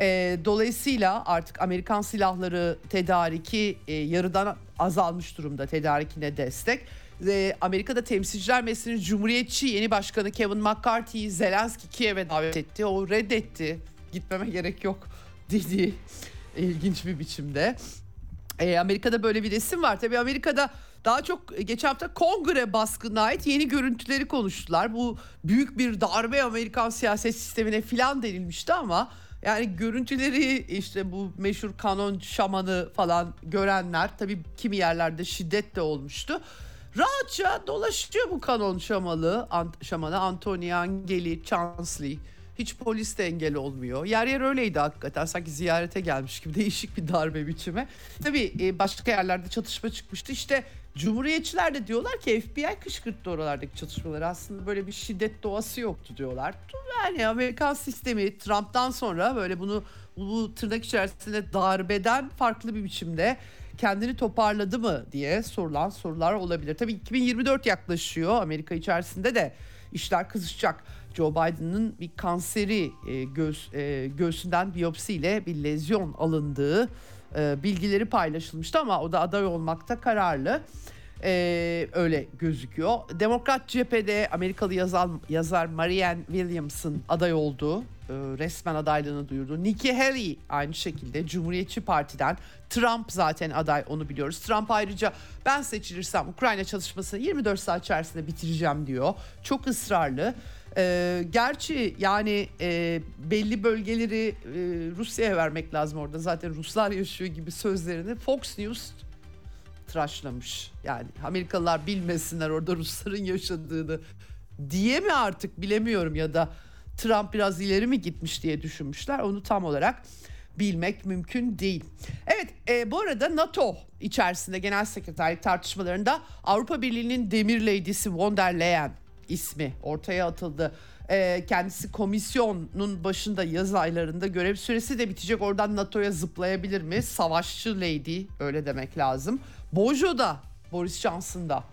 E, dolayısıyla artık Amerikan silahları tedariki e, yarıdan azalmış durumda tedarikine destek. E, Amerika'da Temsilciler Meclisi'nin Cumhuriyetçi yeni başkanı Kevin McCarthy'yi Zelenski Kiev'e davet etti. O reddetti. Gitmeme gerek yok dedi ilginç bir biçimde. E, Amerika'da böyle bir resim var. Tabii Amerika'da daha çok geçen hafta kongre baskınına ait yeni görüntüleri konuştular. Bu büyük bir darbe Amerikan siyaset sistemine filan denilmişti ama yani görüntüleri işte bu meşhur kanon şamanı falan görenler tabii kimi yerlerde şiddet de olmuştu. Rahatça dolaşıyor bu kanon şamalı, şamanı Anthony Angeli Chansley Hiç polis de engel olmuyor. Yer yer öyleydi hakikaten. Sanki ziyarete gelmiş gibi değişik bir darbe biçimi. Tabii e, başka yerlerde çatışma çıkmıştı. İşte Cumhuriyetçiler de diyorlar ki FBI kışkırttı oralardaki çatışmaları. Aslında böyle bir şiddet doğası yoktu diyorlar. Yani Amerikan sistemi Trump'tan sonra böyle bunu bu tırnak içerisinde darbeden farklı bir biçimde kendini toparladı mı diye sorulan sorular olabilir. Tabii 2024 yaklaşıyor. Amerika içerisinde de işler kızışacak. Joe Biden'ın bir kanseri e, göğüs, e, göğsünden biyopsiyle bir lezyon alındığı e, bilgileri paylaşılmıştı ama o da aday olmakta kararlı. Ee, öyle gözüküyor. Demokrat cephede Amerikalı yazar, yazar Marianne Williamson aday olduğu e, resmen adaylığını duyurdu. Nikki Haley aynı şekilde Cumhuriyetçi Parti'den Trump zaten aday onu biliyoruz. Trump ayrıca ben seçilirsem Ukrayna çalışmasını 24 saat içerisinde bitireceğim diyor. Çok ısrarlı. Ee, gerçi yani e, belli bölgeleri e, Rusya'ya vermek lazım orada zaten Ruslar yaşıyor gibi sözlerini Fox News tıraşlamış. Yani Amerikalılar bilmesinler orada Rusların yaşadığını diye mi artık bilemiyorum ya da Trump biraz ileri mi gitmiş diye düşünmüşler. Onu tam olarak bilmek mümkün değil. Evet e, bu arada NATO içerisinde genel sekreterlik tartışmalarında Avrupa Birliği'nin demir lady'si von der Leyen ismi ortaya atıldı. E, kendisi komisyonun başında yaz aylarında görev süresi de bitecek. Oradan NATO'ya zıplayabilir mi? Savaşçı lady öyle demek lazım. Bojo'da Boris Johnson'da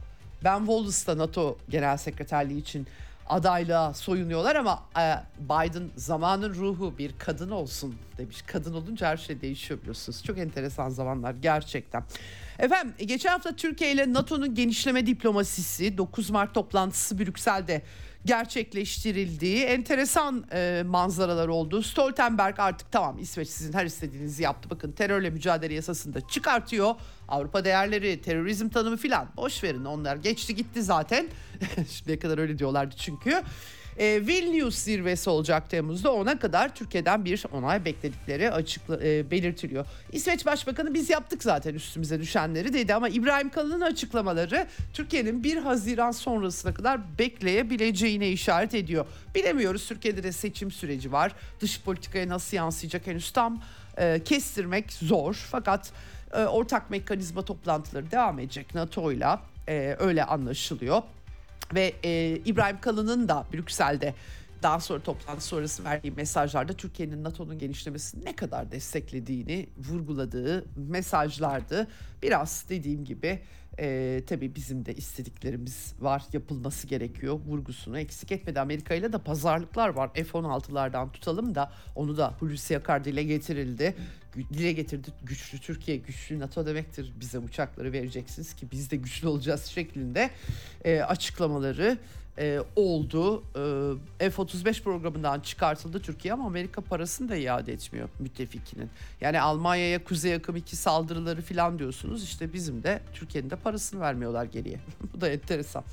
Ben Wallace'da NATO Genel Sekreterliği için adaylığa soyunuyorlar ama e, Biden zamanın ruhu bir kadın olsun demiş. Kadın olunca her şey değişiyor biliyorsunuz. Çok enteresan zamanlar gerçekten. Efendim geçen hafta Türkiye ile NATO'nun genişleme diplomasisi 9 Mart toplantısı Brüksel'de gerçekleştirildiği enteresan e, manzaralar oldu. Stoltenberg artık tamam İsveç sizin her istediğinizi yaptı. Bakın terörle mücadele yasasını da çıkartıyor. Avrupa değerleri, terörizm tanımı filan boş verin onlar geçti gitti zaten. Şimdiye kadar öyle diyorlardı çünkü. E, Vilnius zirvesi olacak Temmuz'da ona kadar Türkiye'den bir onay bekledikleri açıkla, e, belirtiliyor. İsveç Başbakanı biz yaptık zaten üstümüze düşenleri dedi ama İbrahim Kalın'ın açıklamaları Türkiye'nin 1 Haziran sonrasına kadar bekleyebileceğine işaret ediyor. Bilemiyoruz Türkiye'de de seçim süreci var. Dış politikaya nasıl yansıyacak henüz tam e, kestirmek zor fakat e, ortak mekanizma toplantıları devam edecek NATO'yla e, öyle anlaşılıyor ve e, İbrahim Kalın'ın da Brüksel'de daha sonra toplantı sonrası verdiği mesajlarda Türkiye'nin NATO'nun genişlemesini ne kadar desteklediğini vurguladığı mesajlardı. Biraz dediğim gibi e, tabii bizim de istediklerimiz var yapılması gerekiyor vurgusunu eksik etmedi. Amerika ile de pazarlıklar var F-16'lardan tutalım da onu da Hulusi Akar dile getirildi. Dile getirdi güçlü Türkiye güçlü NATO demektir bize uçakları vereceksiniz ki biz de güçlü olacağız şeklinde e, açıklamaları e, oldu. E, F-35 programından çıkartıldı Türkiye ama Amerika parasını da iade etmiyor müttefikinin. Yani Almanya'ya Kuzey Akım 2 saldırıları falan diyorsunuz. İşte bizim de Türkiye'nin de parasını vermiyorlar geriye. Bu da enteresan.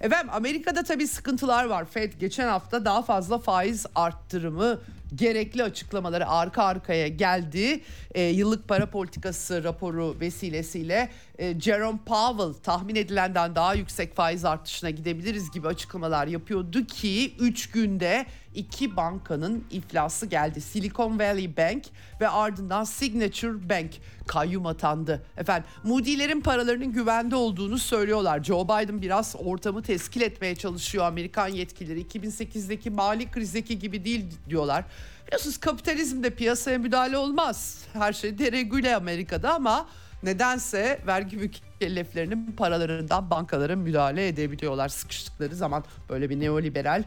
Efendim Amerika'da tabii sıkıntılar var. Fed geçen hafta daha fazla faiz arttırımı gerekli açıklamaları arka arkaya geldi. E, yıllık para politikası raporu vesilesiyle e, Jerome Powell tahmin edilenden daha yüksek faiz artışına gidebiliriz gibi açıklamalar yapıyordu ki 3 günde iki bankanın iflası geldi. Silicon Valley Bank ve ardından Signature Bank kayyum atandı. Efendim Moody'lerin paralarının güvende olduğunu söylüyorlar. Joe Biden biraz ortamı teskil etmeye çalışıyor. Amerikan yetkilileri 2008'deki mali krizdeki gibi değil diyorlar. Biliyorsunuz kapitalizmde piyasaya müdahale olmaz. Her şey deregüle Amerika'da ama nedense vergi mükelleflerinin paralarından bankalara müdahale edebiliyorlar sıkıştıkları zaman böyle bir neoliberal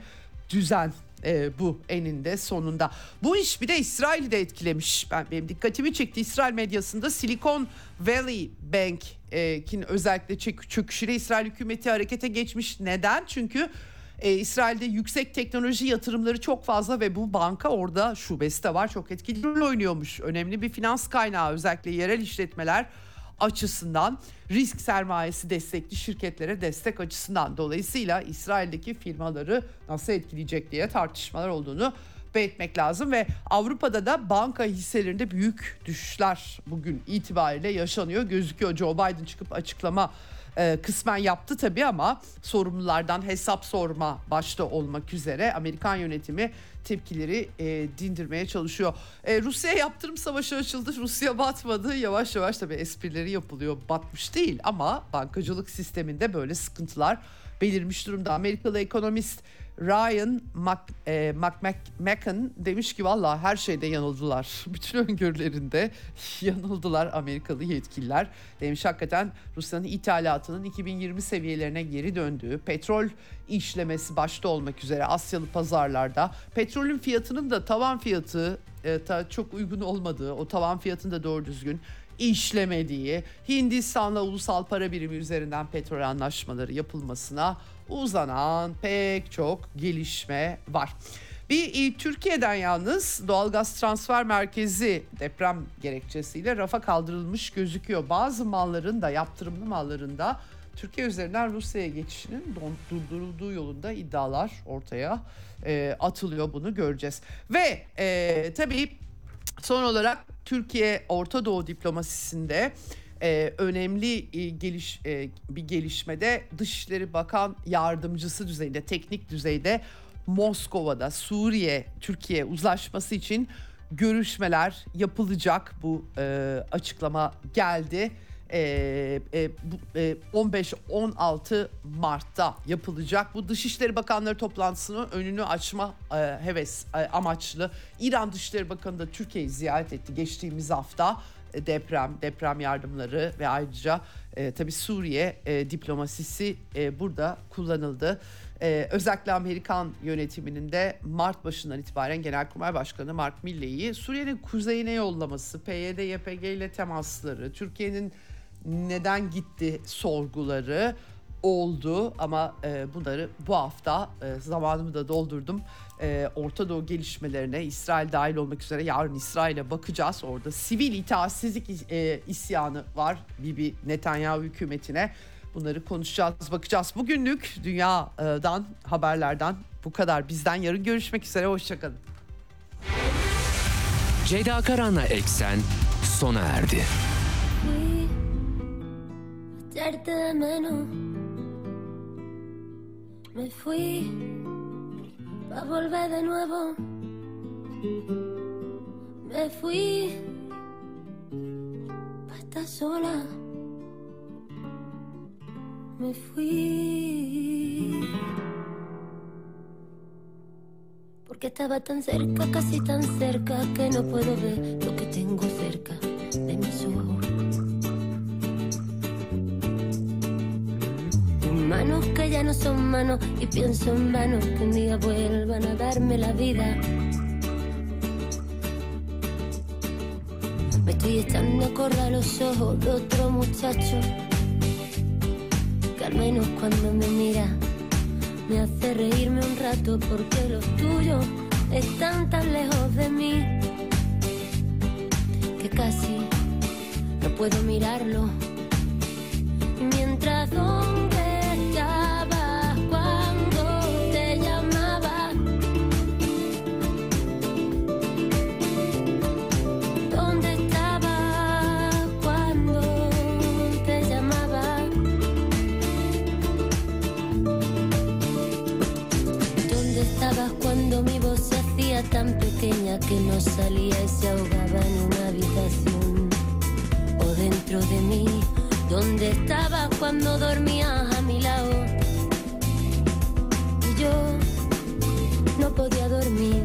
düzen e, bu eninde sonunda. Bu iş bir de İsrail'i de etkilemiş. Ben benim dikkatimi çekti. İsrail medyasında Silicon Valley Bank'in özellikle çöküşüyle İsrail hükümeti harekete geçmiş. Neden? Çünkü e, İsrail'de yüksek teknoloji yatırımları çok fazla ve bu banka orada şubesi de var. Çok etkili rol oynuyormuş. Önemli bir finans kaynağı özellikle yerel işletmeler açısından risk sermayesi destekli şirketlere destek açısından dolayısıyla İsrail'deki firmaları nasıl etkileyecek diye tartışmalar olduğunu belirtmek lazım ve Avrupa'da da banka hisselerinde büyük düşüşler bugün itibariyle yaşanıyor gözüküyor. Joe Biden çıkıp açıklama e, kısmen yaptı tabii ama sorumlulardan hesap sorma başta olmak üzere Amerikan yönetimi tepkileri e, dindirmeye çalışıyor. E, Rusya yaptırım savaşı açıldı. Rusya batmadı. Yavaş yavaş tabii esprileri yapılıyor. Batmış değil ama bankacılık sisteminde böyle sıkıntılar belirmiş durumda. Amerikalı ekonomist Ryan McMahon e, demiş ki valla her şeyde yanıldılar. Bütün öngörülerinde yanıldılar Amerikalı yetkililer. Demiş hakikaten Rusya'nın ithalatının 2020 seviyelerine geri döndüğü, petrol işlemesi başta olmak üzere Asyalı pazarlarda petrolün fiyatının da tavan fiyatı e, ta, çok uygun olmadığı, o tavan fiyatını da doğru düzgün işlemediği, Hindistan'la ulusal para birimi üzerinden petrol anlaşmaları yapılmasına uzanan pek çok gelişme var. Bir e, Türkiye'den yalnız doğalgaz transfer merkezi deprem gerekçesiyle rafa kaldırılmış gözüküyor. Bazı malların da yaptırımlı malların da Türkiye üzerinden Rusya'ya geçişinin durdurulduğu yolunda iddialar ortaya e, atılıyor bunu göreceğiz. Ve e, tabii son olarak Türkiye Orta Doğu diplomasisinde e, önemli e, geliş e, bir gelişmede Dışişleri Bakan Yardımcısı düzeyinde, teknik düzeyde Moskova'da Suriye Türkiye uzlaşması için görüşmeler yapılacak. Bu e, açıklama geldi. E, e, e, 15-16 Mart'ta yapılacak. Bu Dışişleri Bakanları toplantısının önünü açma e, heves e, amaçlı. İran Dışişleri Bakanı da Türkiye'yi ziyaret etti geçtiğimiz hafta deprem, deprem yardımları ve ayrıca e, tabii Suriye e, diplomasisi e, burada kullanıldı. E, özellikle Amerikan yönetiminin de Mart başından itibaren Genelkurmay Başkanı Mark Milley'i Suriye'nin kuzeyine yollaması, PYD, YPG ile temasları, Türkiye'nin neden gitti sorguları oldu ama e, bunları bu hafta e, zamanımı da doldurdum. E, Orta Doğu gelişmelerine İsrail dahil olmak üzere yarın İsrail'e bakacağız. Orada sivil itaatsizlik e, isyanı var Bibi Netanyahu hükümetine. Bunları konuşacağız, bakacağız. Bugünlük dünyadan, haberlerden bu kadar. Bizden yarın görüşmek üzere, hoşçakalın. Ceyda Karan'la Eksen sona erdi. Me fui a volver de nuevo. Me fui a estar sola. Me fui. Porque estaba tan cerca, casi tan cerca, que no puedo ver lo que tengo cerca de mis ojos. Manos que ya no son manos y pienso en vano que un día vuelvan a darme la vida. Me estoy echando a correr los ojos de otro muchacho que al menos cuando me mira me hace reírme un rato porque los tuyos están tan lejos de mí que casi no puedo mirarlo. Y mientras tan pequeña que no salía y se ahogaba en una habitación o dentro de mí. ¿Dónde estabas cuando dormías a mi lado? Y yo no podía dormir.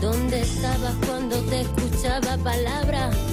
¿Dónde estabas cuando te escuchaba palabras